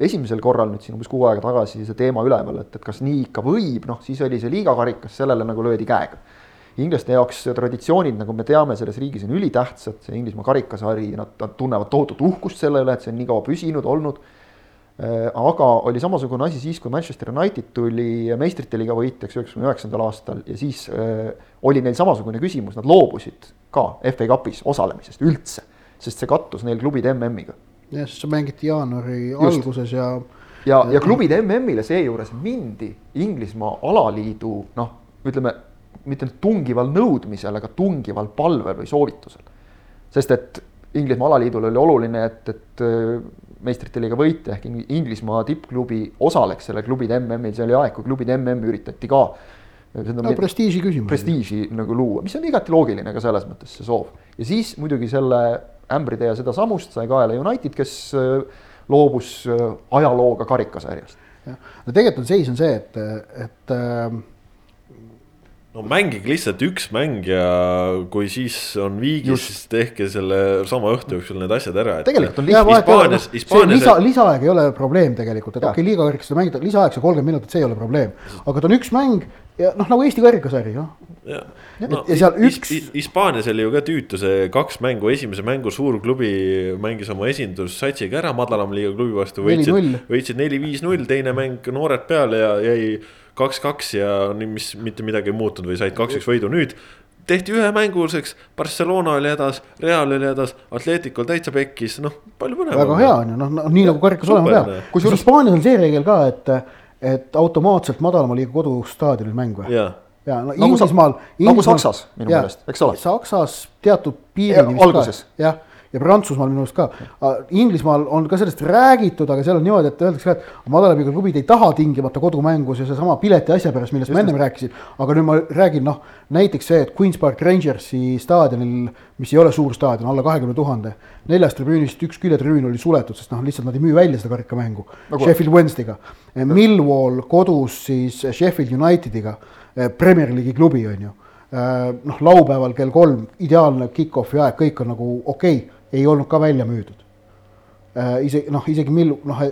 esimesel korral nüüd siin umbes kuu aega tagasi see teema üleval, et, et kas nii ikka võib, noh, siis oli see liigakarikas, sellele nagu löödi käega. inglaste jaoks traditsioonid, nagu me teame, selles riigis on ülitähtsad, see Inglismaa karikasari, nad, nad tunnevad tohutut uhkust selle üle, et see on nii kaua püsinud olnud aga oli samasugune asi siis, kui Manchester United tuli meistrite liiga võitjaks üheksakümne üheksandal aastal ja siis äh, oli neil samasugune küsimus, nad loobusid ka FA Cupis osalemisest üldse, sest see kattus neil klubide MM-iga. jah, sest see mängiti jaanuari Just. alguses ja. ja, ja klubide MM-ile seejuures mindi Inglismaa alaliidu noh, ütleme mitte tungival nõudmisel, aga tungival palvel või soovitusel. sest et Inglismaa alaliidul oli oluline, et, et äh, meistrite liiga võitja ehk Inglismaa tippklubi osaleks selle klubide MM-il, see oli aeg, kui klubide MM üritati ka no prestiiži küsimus. prestiiži nagu luua, mis on igati loogiline ka selles mõttes see soov. ja siis muidugi selle ämbritee sedasamust sai kaela United, kes äh, loobus äh, ajalooga karikasarjast. jah, no tegelikult on seis on see, et, et äh, no mängige lihtsalt üks mäng ja kui siis on viigis, siis tehke selle sama õhtu jooksul need asjad ära. tegelikult on. Hispaanias, Hispaanias. lisa, lisaaeg ei ole probleem tegelikult, et okei okay,, liiga karikast mängida, lisaaeg see kolmkümmend minutit, see ei ole probleem. aga ta on üks mäng ja noh, nagu Eesti karikasari, noh. ja, no, ja seal üks. Hispaanias oli ju ka tüütu see kaks mängu, esimese mängu suur klubi mängis oma esindussatsiga ära madalama liiga klubi vastu, võitsid, võitsid neli-viis-null, teine mäng noored peale ja jäi kaks-kaks ja nii, mis mitte midagi ei muutunud või said kaks-üks võidu, nüüd tehti ühemänguliseks, Barcelona oli hädas, Real oli hädas, Atleticul täitsa pekkis, noh, palju põnevam. väga hea on ju, noh, nii nagu karikas olema peab. kusjuures Hispaanias on see reegel ka, et, et automaatselt madalama liiga kodustaadionil mäng või? ja, no nagu Inglismaal. nagu Saksas minu meelest, eks ole. Saksas teatud piirini. alguses. jah ja Prantsusmaal minu arust ka. Inglismaal on ka sellest räägitud, aga seal on niimoodi, et öeldakse ka, et madalamiga klubid ei taha tingimata kodumängus ja seesama pileti asja pärast, millest ma ennem rääkisin. aga nüüd ma räägin noh, näiteks see, et Queen's Park Rangersi staadionil, mis ei ole suur staadion, alla kahekümne tuhande, neljast tribüünist üks küljetribüün oli suletud, sest noh, lihtsalt nad ei müü välja seda karikamängu nagu. Sheffield Wednesday'ga. Millwall kodus siis Sheffield Unitediga, eh, Premier League'i klubi on ju eh, noh, laupäeval kell kolm, ideaalne kick-off'i aeg, kõik on nagu okei okay ei olnud ka välja müüdud äh,. isegi noh, isegi Mill-, noh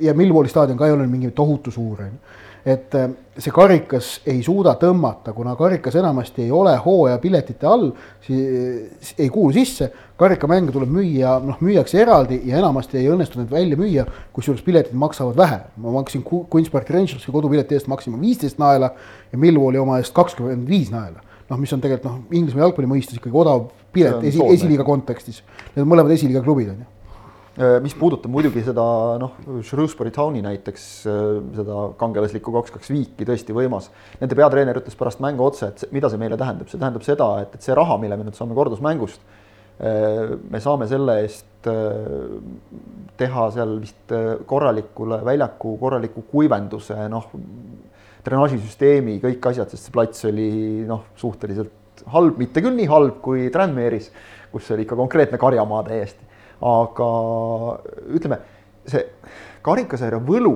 ja Millwalli staadion ka ei olnud mingi tohutu suur, on ju. et äh, see karikas ei suuda tõmmata, kuna karikas enamasti ei ole hooajapiletite all, siis ei kuulu sisse. karikamänge tuleb müüa, noh müüakse eraldi ja enamasti ei õnnestu neid välja müüa, kusjuures piletid maksavad vähe. ma maksin Queen's Park Rangersi kodupileti eest maksima viisteist naela ja Millwalli oma eest kakskümmend viis naela noh, mis on tegelikult noh, Inglismaa jalgpalli mõistes ikkagi odav pilet esi, esiliiga kontekstis. Need on mõlemad esiliiga klubid on ju äh, mis puudutab muidugi seda noh, Shrewsbury Towni näiteks äh, seda kangelaslikku kaks-kaks viiki, tõesti võimas. Nende peatreener ütles pärast mängu otse, et mida see meile tähendab, see tähendab seda, et, et see raha, mille me nüüd saame kordusmängust, äh, me saame selle eest teha seal vist korralikule väljaku korraliku kuivenduse, noh drenaažisüsteemi, kõik asjad, sest see plats oli noh, suhteliselt halb, mitte küll nii halb kui Tranmere'is, kus oli ikka konkreetne karjamaa täiesti. aga ütleme, see karikasarja võlu,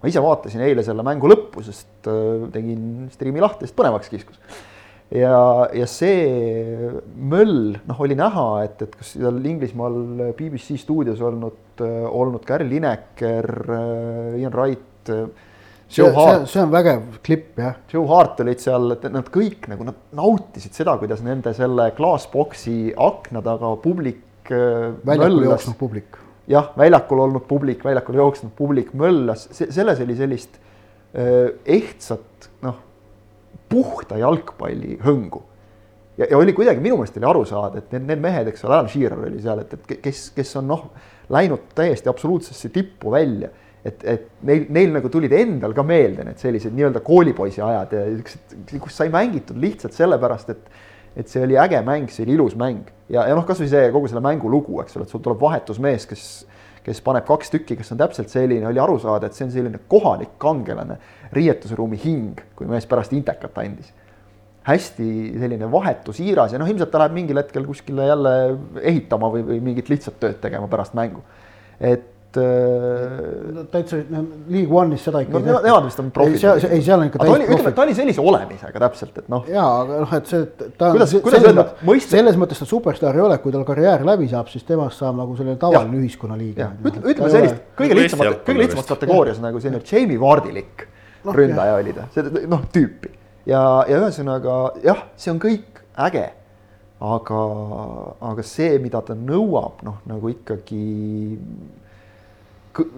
ma ise vaatasin eile selle mängu lõppu, sest äh, tegin striimi lahti, sest põnevaks kiskus. ja, ja see möll, noh, oli näha, et, et kas seal Inglismaal BBC stuudios olnud, äh, olnud Gary Lineker, äh, Ian Wright Joe Hart. see on vägev klipp jah. Joe Hart olid seal, nad kõik nagu nad nautisid seda, kuidas nende selle klaasboksi akna taga publik. Äh, väljakul jooksnud publik. jah, väljakul olnud publik, väljakul jooksnud publik möllas, selles oli sellist äh, ehtsat, noh, puhta jalgpalli hõngu. ja, ja oli kuidagi minu meelest oli aru saada, et need, need mehed, eks ole, Alan Shearer oli seal, et, et kes, kes on noh, läinud täiesti absoluutsesse tippu välja et, et neil, neil nagu tulid endal ka meelde need sellised nii-öelda koolipoisi ajad ja siuksed, kus sai mängitud lihtsalt sellepärast, et et see oli äge mäng, see oli ilus mäng ja, ja noh, kasvõi see kogu selle mängu lugu, eks ole, et sul tuleb vahetusmees, kes, kes paneb kaks tükki, kes on täpselt selline, oli aru saada, et see on selline kohalik kangelane, riietusruumi hing, kui mees pärast intekat andis. hästi selline vahetusiiras ja noh, ilmselt ta läheb mingil hetkel kuskile jälle ehitama või, või mingit lihtsat tööd tegema pärast mängu. et et no,. täitsa League One'is seda ikka no, ei tehta. Nemad vist on profid. ei, seal on ikka täis profid. ütleme, ta oli sellise olemisega täpselt, et noh. jaa, aga noh, et see, ta kuidas, kuidas öelda, mõiste. selles mõttes ta superstaar ei ole, kui tal karjäär läbi saab, siis temast saab nagu selline tavaline ühiskonnaliige. ütleme, ütleme sellist kõige lihtsamat, kõige lihtsamas kategoorias nagu selline Jamie Vardilik no, ründaja oli ta, see noh, tüüpi. ja, ja ühesõnaga jah, see on kõik äge aga, aga see, mida ta nõuab, noh nagu ikkagi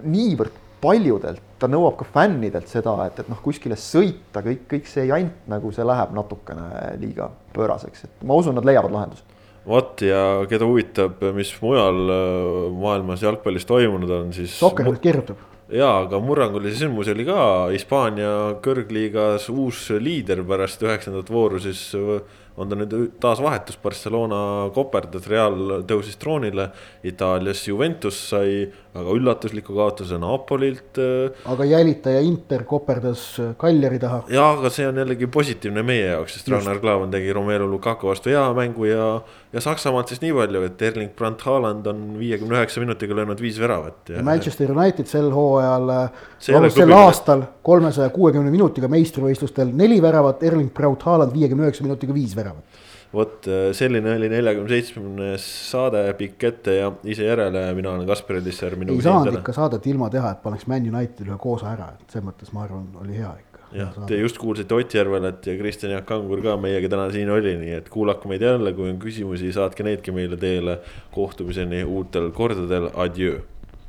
niivõrd paljudelt, ta nõuab ka fännidelt seda, et, et noh, kuskile sõita, kõik, kõik see jant nagu see läheb natukene liiga pööraseks, et ma usun, nad leiavad lahenduse vot ja keda huvitab, mis mujal äh, maailmas jalgpallis toimunud on, siis. Sokker nüüd kirjutab. jaa, aga murrangulisi sündmusi oli ka Hispaania kõrgliigas uus liider pärast üheksandat vooru, siis on ta nüüd taas vahetus, Barcelona koperdas, Real tõusis troonile. Itaalias Juventus sai väga üllatusliku kaotuse Napolilt. Äh, aga jälitaja Inter koperdas Kaljari taha. ja, aga see on jällegi positiivne meie jaoks, sest Ragnar Klavan tegi Romelu Lukaku vastu hea mängu ja. ja Saksamaalt siis nii palju, et Erling Brandt Haaland on viiekümne üheksa minutiga löönud viis väravat. Manchester United sel hooajal, sel aastal kolmesaja kuuekümne minutiga meistrivõistlustel neli väravat, Erling Braut Haaland viiekümne üheksa minutiga viis väravat vot äh, selline oli neljakümne seitsmes saade pikk ette ja ise järele, mina olen Kaspar Elisser. ei saanud ikka saadet ilma teha, et paneks Man Unitedile ühe koosa ära, et selles mõttes ma arvan, oli hea ikka. jah, te just kuulsite Ott Järvelat ja Kristjan Jaak Kangur ka meiega täna siin oli, nii et kuulake meid jälle, kui on küsimusi, saatke neidki meile teele. kohtumiseni uutel kordadel, adjöö